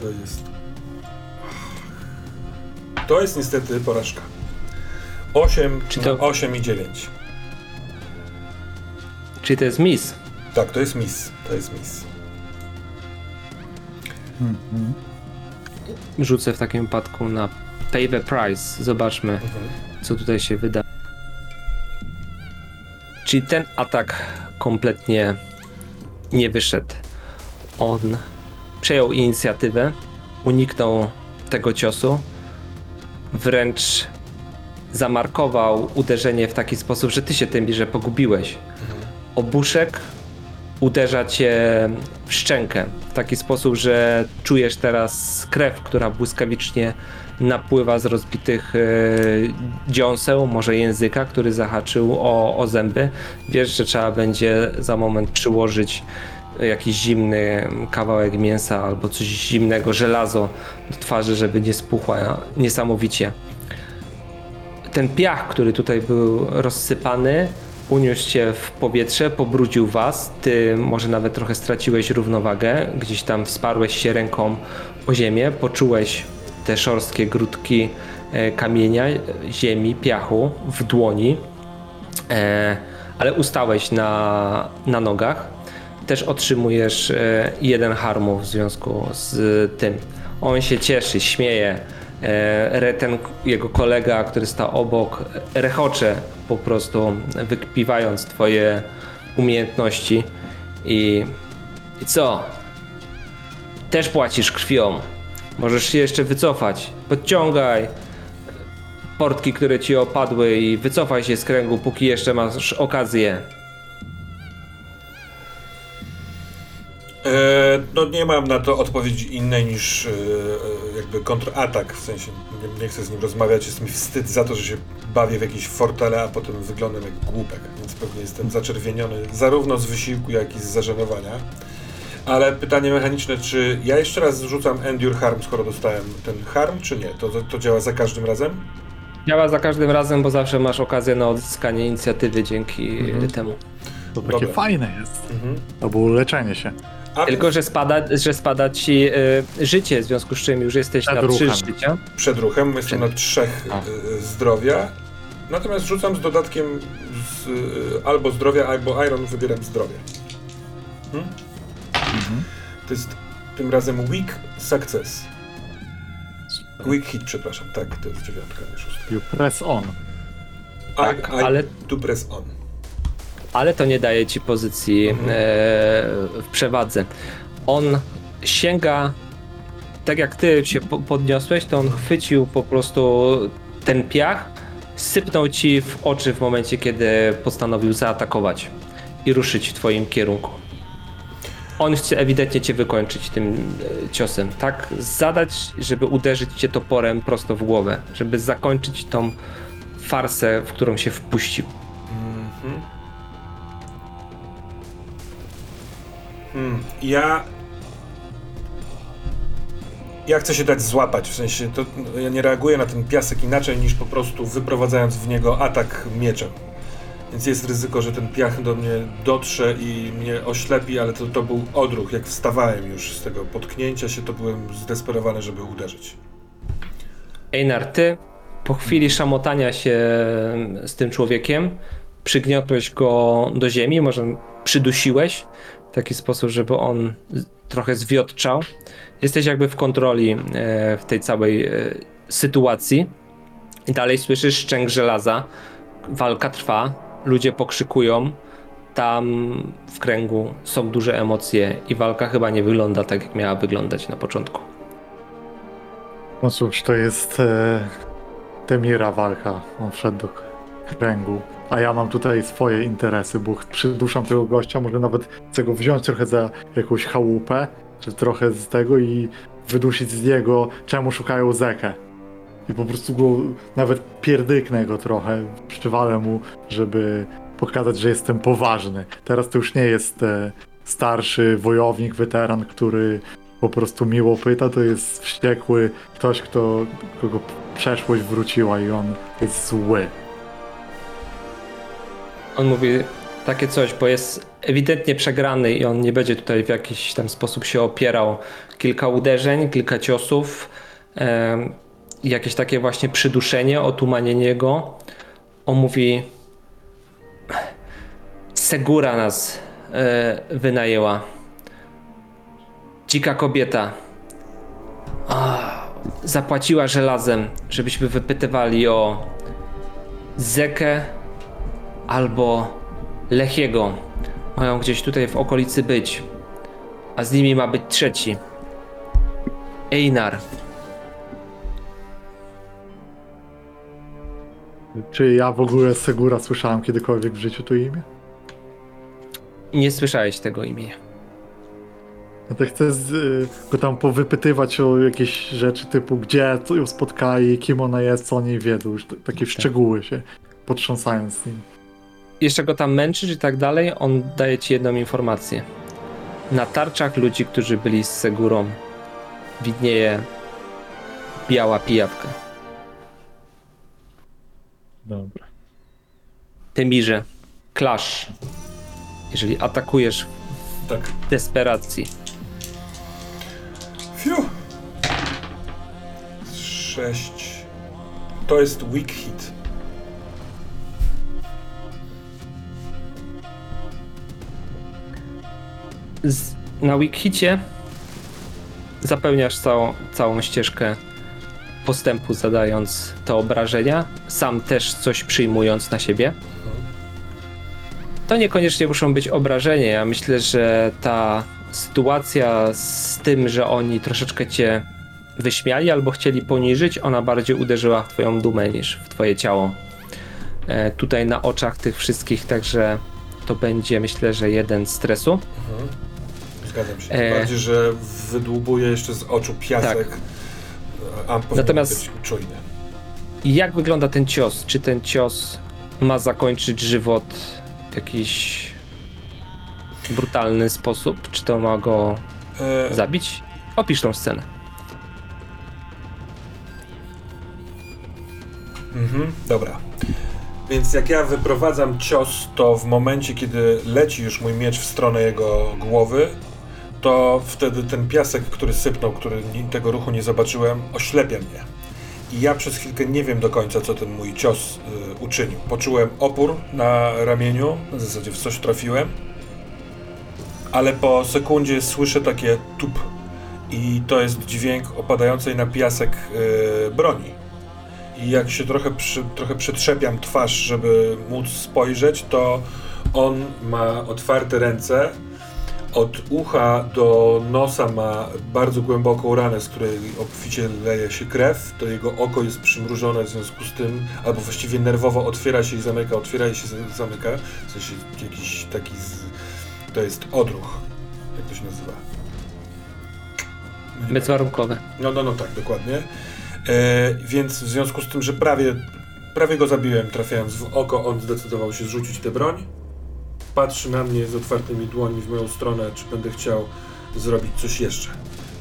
To jest. To jest niestety porażka. 8, Czy to- 8 i 9. Czyli to jest miss. Tak, to jest miss. To jest miss. Mhm. Rzucę w takim wypadku na pay the price. Zobaczmy, Mhm. co tutaj się wyda. Czyli ten atak kompletnie nie wyszedł. On przejął inicjatywę, uniknął tego ciosu, wręcz zamarkował uderzenie w taki sposób, że ty się tym że pogubiłeś. Obuszek uderza cię w szczękę w taki sposób, że czujesz teraz krew, która błyskawicznie napływa z rozbitych e, dziąseł, może języka, który zahaczył o, o zęby. Wiesz, że trzeba będzie za moment przyłożyć jakiś zimny kawałek mięsa albo coś zimnego, żelazo do twarzy, żeby nie spuchła niesamowicie. Ten piach, który tutaj był rozsypany, uniósł się w powietrze, pobrudził was. Ty może nawet trochę straciłeś równowagę, gdzieś tam wsparłeś się ręką o ziemię, poczułeś te szorstkie grudki e, kamienia, ziemi, piachu w dłoni, e, ale ustałeś na, na nogach. Też otrzymujesz e, jeden harmu w związku z tym. On się cieszy, śmieje. Ten jego kolega, który stał obok, rechocze po prostu, wykpiwając twoje umiejętności. I, I co? Też płacisz krwią. Możesz się jeszcze wycofać. Podciągaj portki, które ci opadły i wycofaj się z kręgu, póki jeszcze masz okazję. No nie mam na to odpowiedzi innej niż e, e, jakby kontratak, w sensie nie, nie chcę z nim rozmawiać, jest mi wstyd za to, że się bawię w jakieś fortele, a potem wyglądam jak głupek, więc pewnie jestem zaczerwieniony zarówno z wysiłku, jak i z zażenowania. Ale pytanie mechaniczne, czy ja jeszcze raz rzucam Endure Harm, skoro dostałem ten harm, czy nie? To, to, to działa za każdym razem? Działa za każdym razem, bo zawsze masz okazję na odzyskanie inicjatywy dzięki Mhm. temu. To takie Dobra. fajne jest. Mhm. To było leczenie się. A Tylko, że spada, że spada ci y, życie, w związku z czym już jesteś Przed na trzy ruchem. życia. przed ruchem, jestem Przed- na trzech y, zdrowia. Natomiast rzucam z dodatkiem z, y, albo zdrowia, albo iron, wybieram zdrowie. Hmm? Mhm. To jest tym razem weak success. Weak hit, przepraszam, tak, to jest dziewiątka, nie szóstka. You press on. Tak, I, I ale- do press on. Ale to nie daje ci pozycji Mhm. e, w przewadze. On sięga, tak jak ty się po- podniosłeś, to on chwycił po prostu ten piach, sypnął ci w oczy w momencie, kiedy postanowił zaatakować i ruszyć w twoim kierunku. On chce ewidentnie cię wykończyć tym e, ciosem, tak? Zadać, żeby uderzyć cię toporem prosto w głowę, żeby zakończyć tą farsę, w którą się wpuścił. Hmm, ja. Ja chcę się dać złapać, w sensie to ja nie reaguję na ten piasek inaczej niż po prostu wyprowadzając w niego atak mieczem. Więc jest ryzyko, że ten piach do mnie dotrze i mnie oślepi, ale to, to był odruch. Jak wstawałem już z tego potknięcia się, to byłem zdesperowany, żeby uderzyć. Einar, ty po chwili szamotania się z tym człowiekiem przygniotłeś go do ziemi, może przydusiłeś w taki sposób, żeby on trochę zwiotczał. Jesteś jakby w kontroli e, w tej całej e, sytuacji. I dalej słyszysz szczęk żelaza. Walka trwa, ludzie pokrzykują. Tam w kręgu są duże emocje i walka chyba nie wygląda tak, jak miała wyglądać na początku. No cóż, to jest e, Temira walka. On wszedł do kręgu. A ja mam tutaj swoje interesy, bo przyduszam tego gościa, może nawet chcę go wziąć trochę za jakąś chałupę, czy trochę z tego i wydusić z niego, czemu szukają Zekę. I po prostu go, nawet pierdyknę go trochę, przywalę mu, żeby pokazać, że jestem poważny. Teraz to już nie jest e, starszy wojownik, weteran, który po prostu miło pyta, to jest wściekły ktoś, kto, kogo przeszłość wróciła i on jest zły. On mówi takie coś, bo jest ewidentnie przegrany i on nie będzie tutaj w jakiś tam sposób się opierał. Kilka uderzeń, kilka ciosów, em, jakieś takie właśnie przyduszenie, otumanienie go. On mówi Segura nas e, wynajęła. Dzika kobieta. Zapłaciła żelazem, żebyśmy wypytywali o Zekę albo Lechiego mają gdzieś tutaj w okolicy być, a z nimi ma być trzeci. Einar. Czy ja w ogóle z Segura słyszałem kiedykolwiek w życiu to imię? Nie słyszałeś tego imienia. No to chcę z, y, go tam powypytywać o jakieś rzeczy typu gdzie, ją spotkali, kim ona jest, co o niej wiedzą, już takie szczegóły się potrząsając z nim. Jeszcze go tam męczysz i tak dalej, on daje ci jedną informację. Na tarczach ludzi, którzy byli z Segurą, widnieje biała pijawka. Dobra. Temirze, klasz. Jeżeli atakujesz Tak. w desperacji, Fiu. Sześć. To jest weak hit. Z, na Wikicie zapełniasz całą, całą ścieżkę postępu, zadając te obrażenia, sam też coś przyjmując na siebie. To niekoniecznie muszą być obrażenia. Ja myślę, że ta sytuacja z tym, że oni troszeczkę cię wyśmiali albo chcieli poniżyć, ona bardziej uderzyła w twoją dumę niż w twoje ciało. E, tutaj na oczach tych wszystkich, także to będzie myślę, że jeden stresu. Mhm. Zgadzam się. E. Bardziej, że wydłubuje jeszcze z oczu piasek. A powinien Natomiast- być czujny. I Jak wygląda ten cios? Czy ten cios ma zakończyć żywot w jakiś brutalny sposób? Czy to ma go E, zabić? Opisz tą scenę. Mhm, dobra. Więc jak ja wyprowadzam cios, to w momencie, kiedy leci już mój miecz w stronę jego głowy, to wtedy ten piasek, który sypnął, który tego ruchu nie zobaczyłem, oślepia mnie. I ja przez chwilkę nie wiem do końca, co ten mój cios y, uczynił. Poczułem opór na ramieniu, w zasadzie w coś trafiłem, ale po sekundzie słyszę takie tup i to jest dźwięk opadającej na piasek y, broni. I jak się trochę, przy, trochę przytrzepiam twarz, żeby móc spojrzeć, to on ma otwarte ręce, Od ucha do nosa ma bardzo głęboką ranę, z której obficie leje się krew. To jego oko jest przymrużone w związku z tym, albo właściwie nerwowo otwiera się i zamyka, otwiera i się zamyka. W sensie jakiś taki. Z... To jest odruch. Jak to się nazywa? Bezwarunkowe. no, no, no tak, dokładnie. E, więc w związku z tym, że prawie, prawie go zabiłem, trafiając w oko, on zdecydował się zrzucić tę broń. Patrzy na mnie z otwartymi dłońmi w moją stronę, czy będę chciał zrobić coś jeszcze.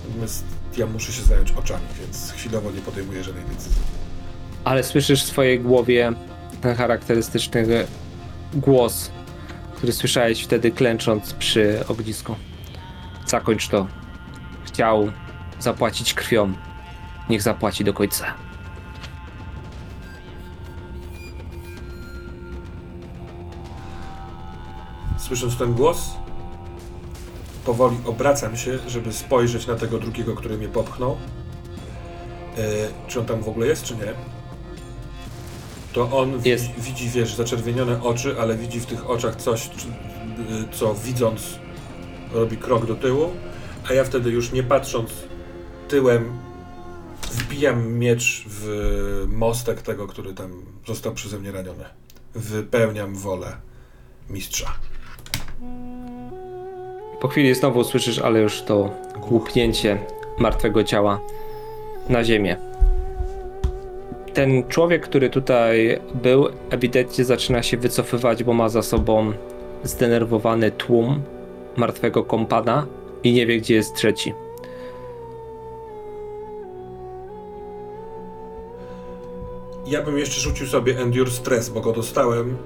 Natomiast ja muszę się zająć oczami, więc chwilowo nie podejmuję żadnej decyzji. Ale słyszysz w swojej głowie ten charakterystyczny głos, który słyszałeś wtedy klęcząc przy ognisku. Zakończ to. Chciał zapłacić krwią. Niech zapłaci do końca. Słysząc ten głos, powoli obracam się, żeby spojrzeć na tego drugiego, który mnie popchnął. E, czy on tam w ogóle jest, czy nie? To on Jest. widzi, wiesz, zaczerwienione oczy, ale widzi w tych oczach coś, y, co widząc robi krok do tyłu, a ja wtedy już nie patrząc tyłem wbijam miecz w mostek tego, który tam został przeze mnie raniony. Wypełniam wolę mistrza. Po chwili znowu słyszysz, ale już to głupnięcie martwego ciała na ziemię. Ten człowiek, który tutaj był, ewidentnie zaczyna się wycofywać, bo ma za sobą zdenerwowany tłum martwego kompana i nie wie, gdzie jest trzeci. Ja bym jeszcze rzucił sobie Endure Stress, bo go dostałem,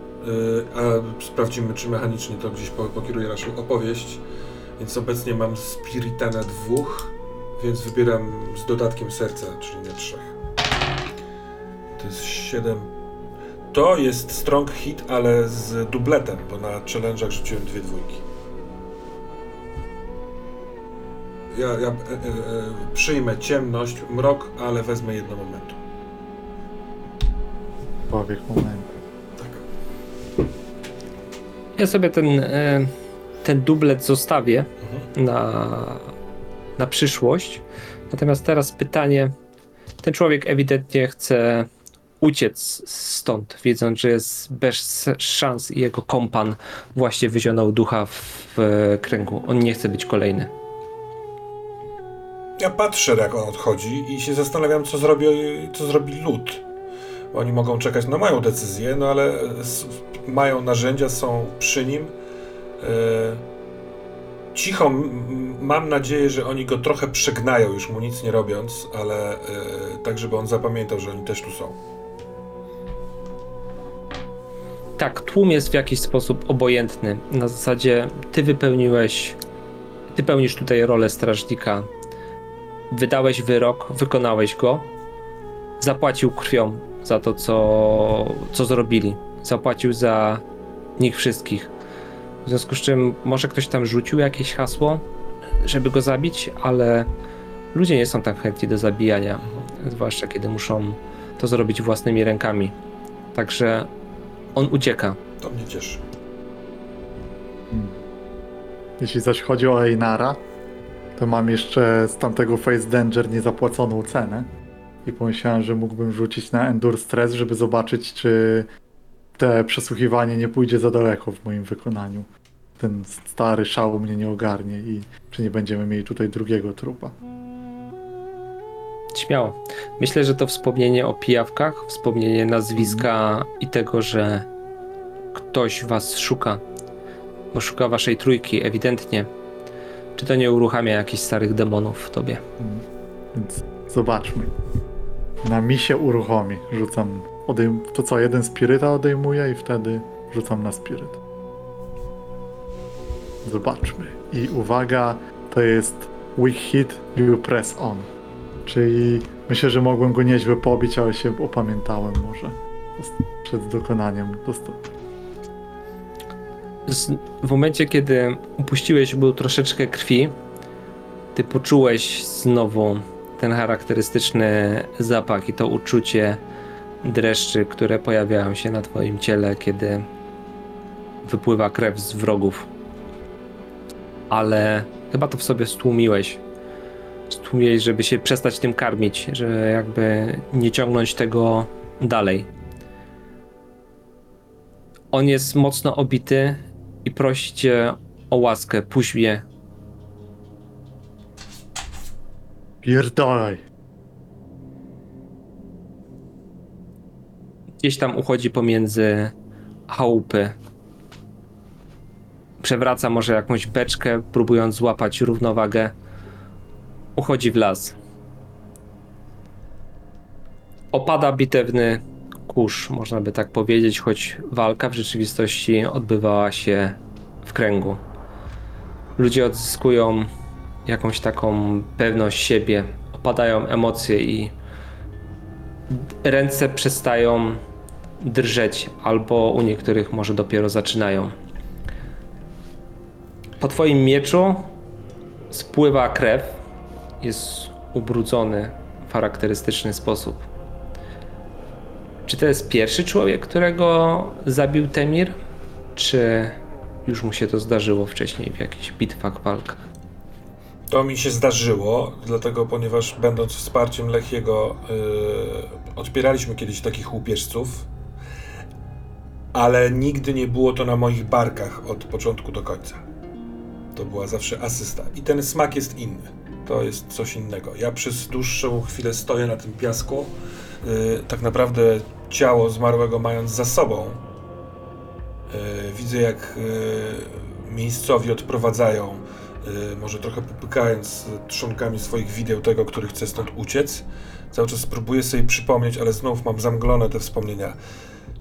a sprawdzimy, czy mechanicznie to gdzieś po, pokieruje naszą opowieść. Więc obecnie mam Spirita na dwóch, więc wybieram z dodatkiem serca, czyli na trzech. To jest 7. To jest strong hit, ale z dubletem, bo na challenge'ach rzuciłem dwie dwójki. Ja, ja e, e, przyjmę ciemność, mrok, ale wezmę jedno momentu. Powiek momentu. Ja sobie ten, e, ten dublet zostawię Mhm. na, na przyszłość. Natomiast teraz pytanie. Ten człowiek ewidentnie chce uciec stąd, wiedząc, że jest bez szans i jego kompan właśnie wyzionął ducha w kręgu. On nie chce być kolejny. Ja patrzę, jak on odchodzi i się zastanawiam, co zrobi, co zrobi lud. Oni mogą czekać na moją decyzję, no ale mają narzędzia, są przy nim. E, cicho, mam nadzieję, że oni go trochę przegnają, już mu nic nie robiąc, ale e, tak, żeby on zapamiętał, że oni też tu są. Tak, tłum jest w jakiś sposób obojętny. Na zasadzie ty wypełniłeś, ty pełnisz tutaj rolę strażnika. Wydałeś wyrok, wykonałeś go, zapłacił krwią za to, co, co zrobili. Zapłacił za nich wszystkich. W związku z czym może ktoś tam rzucił jakieś hasło, żeby go zabić, ale ludzie nie są tak chętni do zabijania, zwłaszcza kiedy muszą to zrobić własnymi rękami. Także on ucieka. To mnie cieszy. Hmm. Jeśli zaś chodzi o Einara, to mam jeszcze z tamtego Face Danger niezapłaconą cenę. I pomyślałem, że mógłbym rzucić na Endure Stress, żeby zobaczyć, czy te przesłuchiwanie nie pójdzie za daleko w moim wykonaniu. Ten stary szał mnie nie ogarnie i czy nie będziemy mieli tutaj drugiego trupa. Śmiało. Myślę, że to wspomnienie o pijawkach, wspomnienie nazwiska i tego, że ktoś was szuka, bo szuka waszej trójki, ewidentnie. Czy to nie uruchamia jakichś starych demonów w tobie? Mm. Więc zobaczmy. Na mi się uruchomi. Rzucam. Odejm- to co, jeden spiryta odejmuję i wtedy rzucam na spiryt. Zobaczmy. I uwaga, to jest weak hit, you press on. Czyli myślę, że mogłem go nieźle pobić, ale się opamiętałem może przed dokonaniem. Z, w momencie, kiedy upuściłeś był troszeczkę krwi, ty poczułeś znowu ten charakterystyczny zapach i to uczucie dreszczy, które pojawiają się na twoim ciele, kiedy wypływa krew z wrogów. ale chyba to w sobie stłumiłeś. Stłumiłeś, żeby się przestać tym karmić, że jakby nie ciągnąć tego dalej. On jest mocno obity i prosi cię o łaskę, puść mnie. Pierdolaj. Gdzieś tam uchodzi pomiędzy chałupy. Przewraca może jakąś beczkę, próbując złapać równowagę. Uchodzi w las. Opada bitewny kurz, można by tak powiedzieć, choć walka w rzeczywistości odbywała się w kręgu. Ludzie odzyskują jakąś taką pewność siebie, opadają emocje i ręce przestają drżeć, albo u niektórych może dopiero zaczynają. Po twoim mieczu spływa krew, jest ubrudzony w charakterystyczny sposób. Czy to jest pierwszy człowiek, którego zabił Temir? Czy już mu się to zdarzyło wcześniej w jakichś bitwach, walkach? To mi się zdarzyło, dlatego ponieważ będąc wsparciem Lechiego yy, odpieraliśmy kiedyś takich łupieżców, ale nigdy nie było to na moich barkach od początku do końca. To była zawsze asysta. I ten smak jest inny. To jest coś innego. Ja przez dłuższą chwilę stoję na tym piasku, yy, tak naprawdę ciało zmarłego mając za sobą. Yy, widzę jak yy, miejscowi odprowadzają może trochę popykając trzonkami swoich wideł tego, który chce stąd uciec. Cały czas próbuję sobie przypomnieć, ale znów mam zamglone te wspomnienia.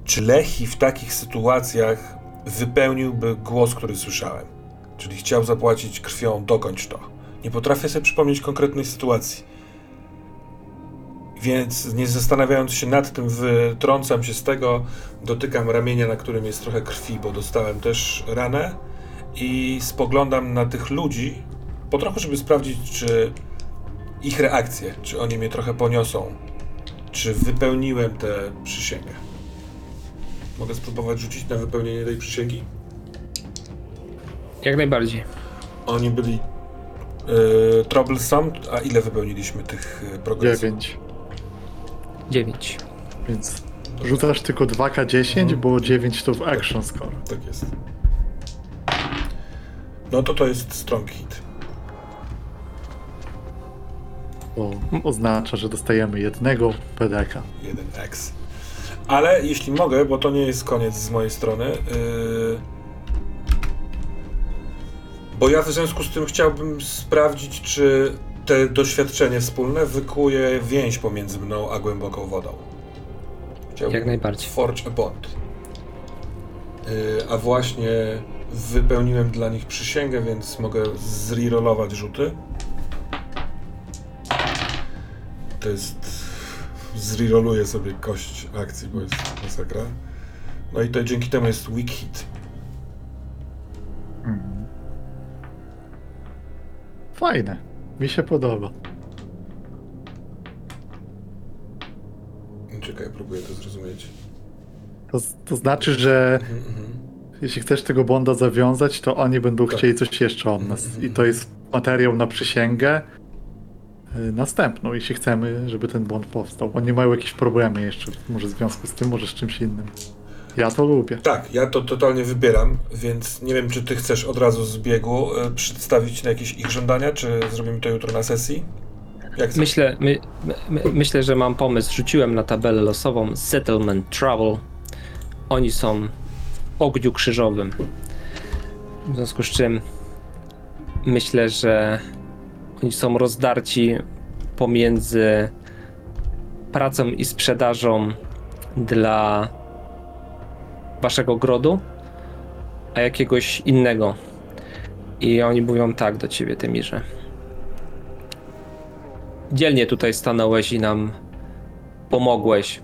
Czy Lechi w takich sytuacjach wypełniłby głos, który słyszałem? Czyli chciał zapłacić krwią, dokończ to. Nie potrafię sobie przypomnieć konkretnej sytuacji. Więc nie zastanawiając się nad tym, wytrącam się z tego, dotykam ramienia, na którym jest trochę krwi, bo dostałem też ranę i spoglądam na tych ludzi, po trochu, żeby sprawdzić, czy ich reakcje, czy oni mnie trochę poniosą, czy wypełniłem tę przysięgę. Mogę spróbować rzucić na wypełnienie tej przysięgi? Jak najbardziej. Oni byli yy, troublesome, a ile wypełniliśmy tych yy, progresów? 9. 9. Więc rzucasz tylko 2K10, bo 9 to w action score. Tak jest. No to to jest strong hit. To oznacza, że dostajemy jednego PDK. 1x. Ale jeśli mogę, bo to nie jest koniec z mojej strony. Yy... Bo ja w związku z tym chciałbym sprawdzić, czy te doświadczenie wspólne wykuje więź pomiędzy mną a głęboką wodą. Chciałbym Jak najbardziej. Forge a bond. Yy, a właśnie wypełniłem dla nich przysięgę, więc mogę zrerollować rzuty. To jest... Zreroluję sobie kość akcji, bo jest masakra. No i to dzięki temu jest weak hit. Mhm. Fajne. Mi się podoba. Czekaj, próbuję to zrozumieć. To, to znaczy, że Mhm, mhm. Jeśli chcesz tego bonda zawiązać, to oni będą Tak. chcieli coś jeszcze od nas. I to jest materiał na przysięgę y, następną, jeśli chcemy, żeby ten bond powstał. Oni mają jakieś problemy jeszcze, może w związku z tym, może z czymś innym. Ja to lubię. Tak, ja to totalnie wybieram, więc nie wiem, czy ty chcesz od razu z biegu y, przedstawić na jakieś ich żądania, czy zrobimy to jutro na sesji? Myślę, my, my, myślę, że mam pomysł. Rzuciłem na tabelę losową Settlement Travel. Oni są ogniu krzyżowym. W związku z czym myślę, że oni są rozdarci pomiędzy pracą i sprzedażą dla waszego grodu, a jakiegoś innego. I oni mówią tak do ciebie, Tymirze. Dzielnie tutaj stanąłeś i nam pomogłeś,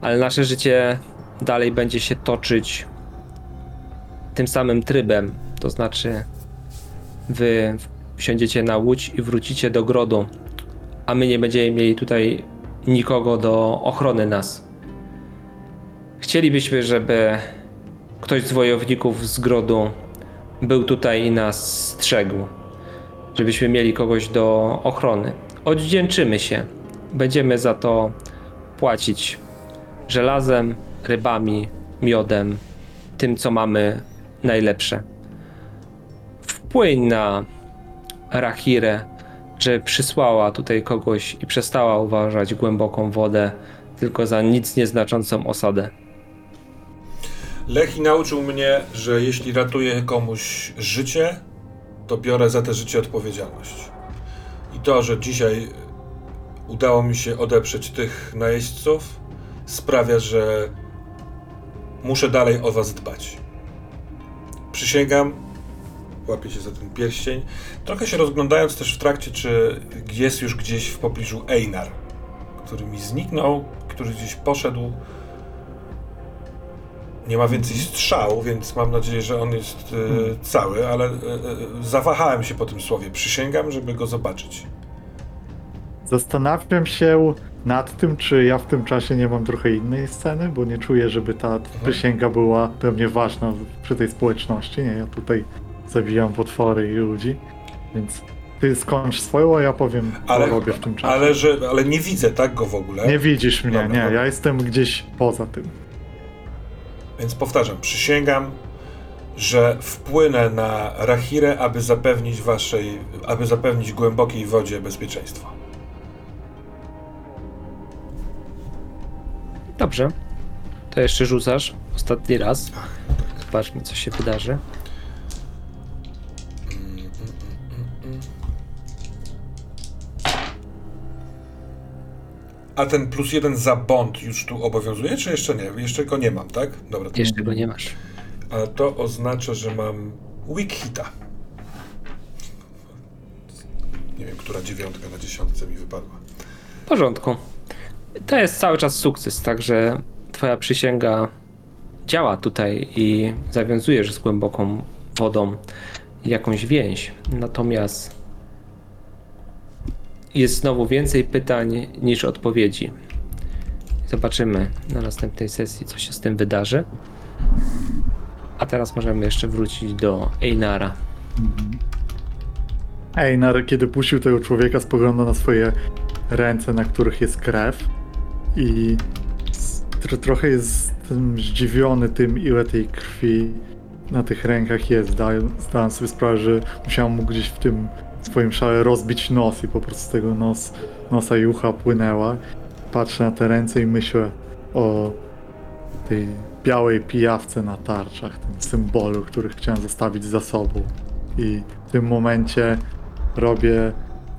ale nasze życie dalej będzie się toczyć tym samym trybem. To znaczy, wy wsiądziecie na łódź i wrócicie do grodu, a my nie będziemy mieli tutaj nikogo do ochrony nas. Chcielibyśmy, żeby ktoś z wojowników z grodu był tutaj i nas strzegł, żebyśmy mieli kogoś do ochrony. Odwdzięczymy się. Będziemy za to płacić żelazem, rybami, miodem, tym, co mamy najlepsze. Wpłyń na Rahirę, że przysłała tutaj kogoś i przestała uważać głęboką wodę tylko za nic nieznaczącą osadę. Lechi nauczył mnie, że jeśli ratuję komuś życie, to biorę za te życie odpowiedzialność. I to, że dzisiaj udało mi się odeprzeć tych najeźdźców, sprawia, że muszę dalej o was dbać. Przysięgam, łapię się za ten pierścień, trochę się rozglądając też w trakcie, czy jest już gdzieś w pobliżu Einar, który mi zniknął, który gdzieś poszedł. Nie ma więcej strzał, więc mam nadzieję, że on jest e, cały, ale e, e, zawahałem się po tym słowie. Przysięgam, żeby go zobaczyć. Zastanawiam się nad tym, czy ja w tym czasie nie mam trochę innej sceny, bo nie czuję, żeby ta przysięga była dla mnie ważna przy tej społeczności. Nie, ja tutaj zabijam potwory i ludzi, więc ty skończ swoją, a ja powiem, co Ale, robię w tym czasie. ale, że, ale nie widzę tak go w ogóle. Nie widzisz mnie, Dobra, nie, dobra. ja jestem gdzieś poza tym. Więc powtarzam, przysięgam, że wpłynę na Rahirę, aby zapewnić waszej, aby zapewnić głębokiej wodzie bezpieczeństwo. Dobrze. To jeszcze rzucasz ostatni raz. Zobaczmy, co się wydarzy. A ten plus jeden za bond już tu obowiązuje, czy jeszcze nie? Jeszcze go nie mam, tak? Dobra, to, Jeszcze go nie masz. a to oznacza, że mam weak hita. Nie wiem, która dziewiątka na dziesiątce mi wypadła. W porządku. To jest cały czas sukces, także twoja przysięga działa tutaj i zawiązujesz z głęboką wodą jakąś więź. Natomiast jest znowu więcej pytań niż odpowiedzi. Zobaczymy na następnej sesji, co się z tym wydarzy. A teraz możemy jeszcze wrócić do Einara. Einar, kiedy puścił tego człowieka, spogląda na swoje ręce, na których jest krew i trochę jest zdziwiony tym, ile tej krwi na tych rękach jest. Zdałem sobie sprawę, że musiałem mu gdzieś w tym swoim szale rozbić nos i po prostu z tego nos, nosa i ucha płynęła. Patrzę na te ręce i myślę o tej białej pijawce na tarczach, tym symbolu, który chciałem zostawić za sobą. I w tym momencie robię,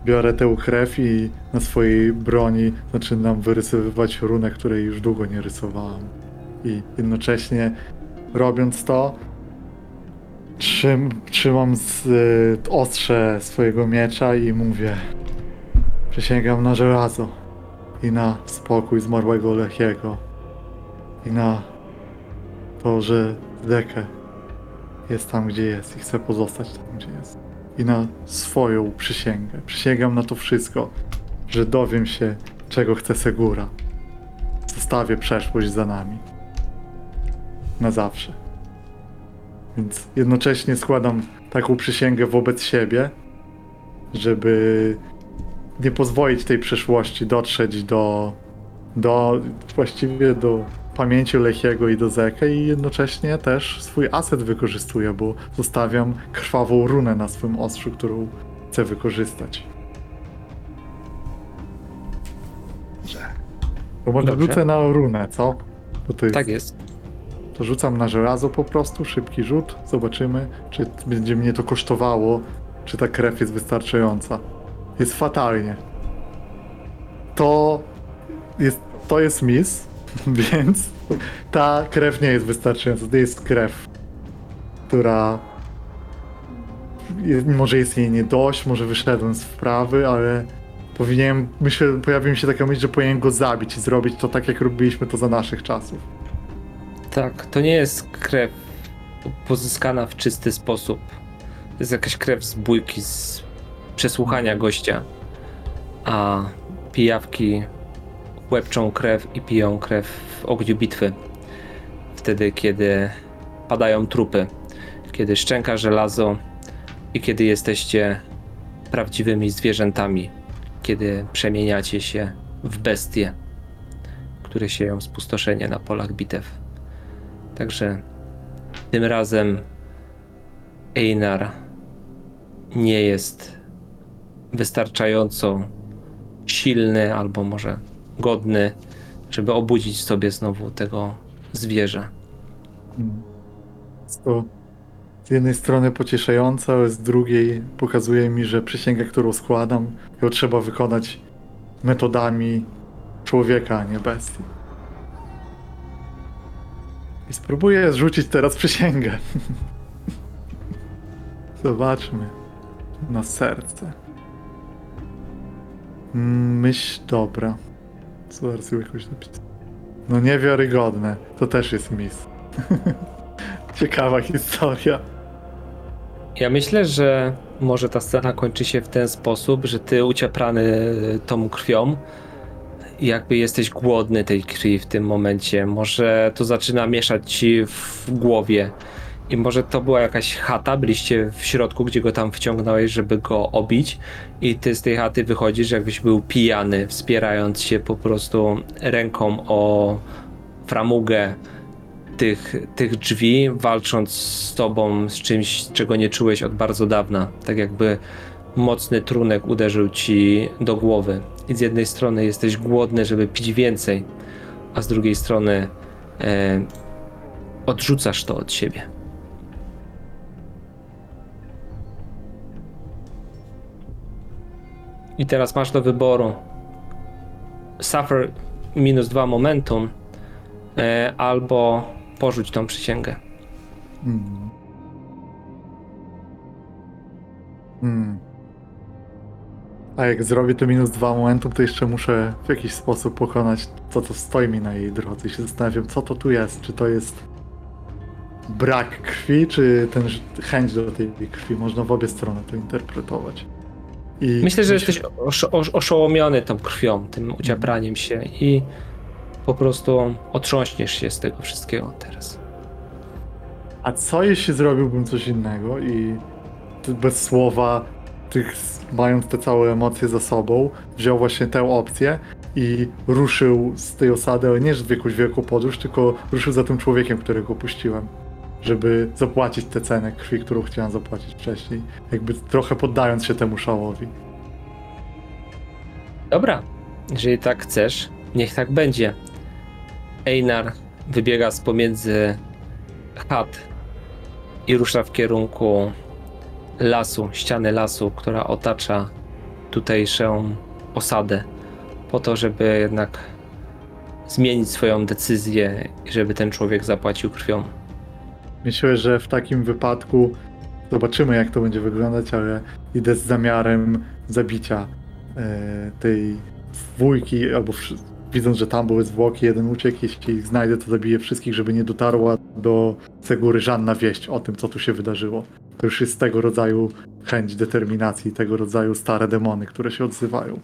biorę tę krew i na swojej broni zaczynam wyrysowywać runę, której już długo nie rysowałem. I jednocześnie robiąc to, trzym, trzymam z, y, ostrze swojego miecza i mówię Przysięgam na żelazo i na spokój zmarłego Lechiego i na to, że Dekę jest tam, gdzie jest i chce pozostać tam, gdzie jest i na swoją przysięgę. Przysięgam na to wszystko, że dowiem się, czego chce Segura. Zostawię przeszłość za nami. Na zawsze. Więc jednocześnie składam taką przysięgę wobec siebie, żeby nie pozwolić tej przeszłości dotrzeć do, do właściwie do pamięci Lechiego i do Zekę i jednocześnie też swój aset wykorzystuję, bo zostawiam krwawą runę na swym ostrzu, którą chcę wykorzystać. Że. To może Dobrze. rzucę na runę, co? Jest, Tak jest. To rzucam na żelazo po prostu, szybki rzut, zobaczymy, czy będzie mnie to kosztowało, czy ta krew jest wystarczająca. Jest fatalnie. To jest, to jest miss, więc ta krew nie jest wystarczająca. To jest krew, która może jest jej nie dość, może wyszedłem z wprawy, ale powinienem, myślę, pojawi mi się taka myśl, że powinienem go zabić i zrobić to tak, jak robiliśmy to za naszych czasów. Tak, to nie jest krew pozyskana w czysty sposób. To jest jakaś krew z bójki, z przesłuchania gościa. A pijawki łepczą krew i piją krew w ogniu bitwy. Wtedy, kiedy padają trupy. kiedy szczęka żelazo i kiedy jesteście prawdziwymi zwierzętami, kiedy przemieniacie się w bestie, które sieją spustoszenie na polach bitew. Także tym razem Einar nie jest wystarczająco silny albo może godny, żeby obudzić sobie znowu tego zwierzę. To z jednej strony pocieszające, ale z drugiej pokazuje mi, że przysięgę, którą składam, ją trzeba wykonać metodami człowieka, a nie bestii. I spróbuję zrzucić teraz przysięgę. Zobaczmy. Na serce. Myśl dobra. Zaraz ją jakoś napisać. No niewiarygodne. To też jest mis. Ciekawa historia. Ja myślę, że może ta scena kończy się w ten sposób, że ty ucieprany tą krwią, jakby jesteś głodny tej krwi w tym momencie. Może to zaczyna mieszać ci w głowie. I może to była jakaś chata, byliście w środku, gdzie go tam wciągnąłeś, żeby go obić. I ty z tej chaty wychodzisz, jakbyś był pijany, wspierając się po prostu ręką o framugę tych, tych drzwi, walcząc z tobą, z czymś, czego nie czułeś od bardzo dawna. Tak jakby mocny trunek uderzył ci do głowy. I z jednej strony jesteś głodny, żeby pić więcej, a z drugiej strony e, odrzucasz to od siebie. I teraz masz do wyboru suffer minus dwa momentum, e, albo porzuć tą przysięgę. Hmm. Hmm. A jak zrobię to minus dwa momentum, to jeszcze muszę w jakiś sposób pokonać to, co stoi mi na jej drodze. I się zastanawiam, co to tu jest. Czy to jest brak krwi, czy ten chęć do tej krwi. Można w obie strony to interpretować. I Myślę, że jesteś oszo- osz- oszołomiony tą krwią, tym uciapraniem się i po prostu otrząśniesz się z tego wszystkiego teraz. A co jeśli zrobiłbym coś innego i bez słowa, tych, mając te całe emocje za sobą, wziął właśnie tę opcję i ruszył z tej osady, ale nie w jakąś wielką podróż, tylko ruszył za tym człowiekiem, którego puściłem, żeby zapłacić tę cenę krwi, którą chciałem zapłacić wcześniej. Jakby trochę poddając się temu szałowi. Dobra, jeżeli tak chcesz, niech tak będzie. Einar wybiega z pomiędzy chat i rusza w kierunku lasu, ściany lasu, która otacza tutejszą osadę, po to, żeby jednak zmienić swoją decyzję i żeby ten człowiek zapłacił krwią. Myślę, że w takim wypadku zobaczymy, jak to będzie wyglądać, ale idę z zamiarem zabicia e, tej dwójki, albo widząc, że tam były zwłoki, jeden uciekł, jeśli ich znajdę, to zabiję wszystkich, żeby nie dotarła do Segury żadna wieść o tym, co tu się wydarzyło. To już jest tego rodzaju chęć determinacji, tego rodzaju stare demony, które się odzywają.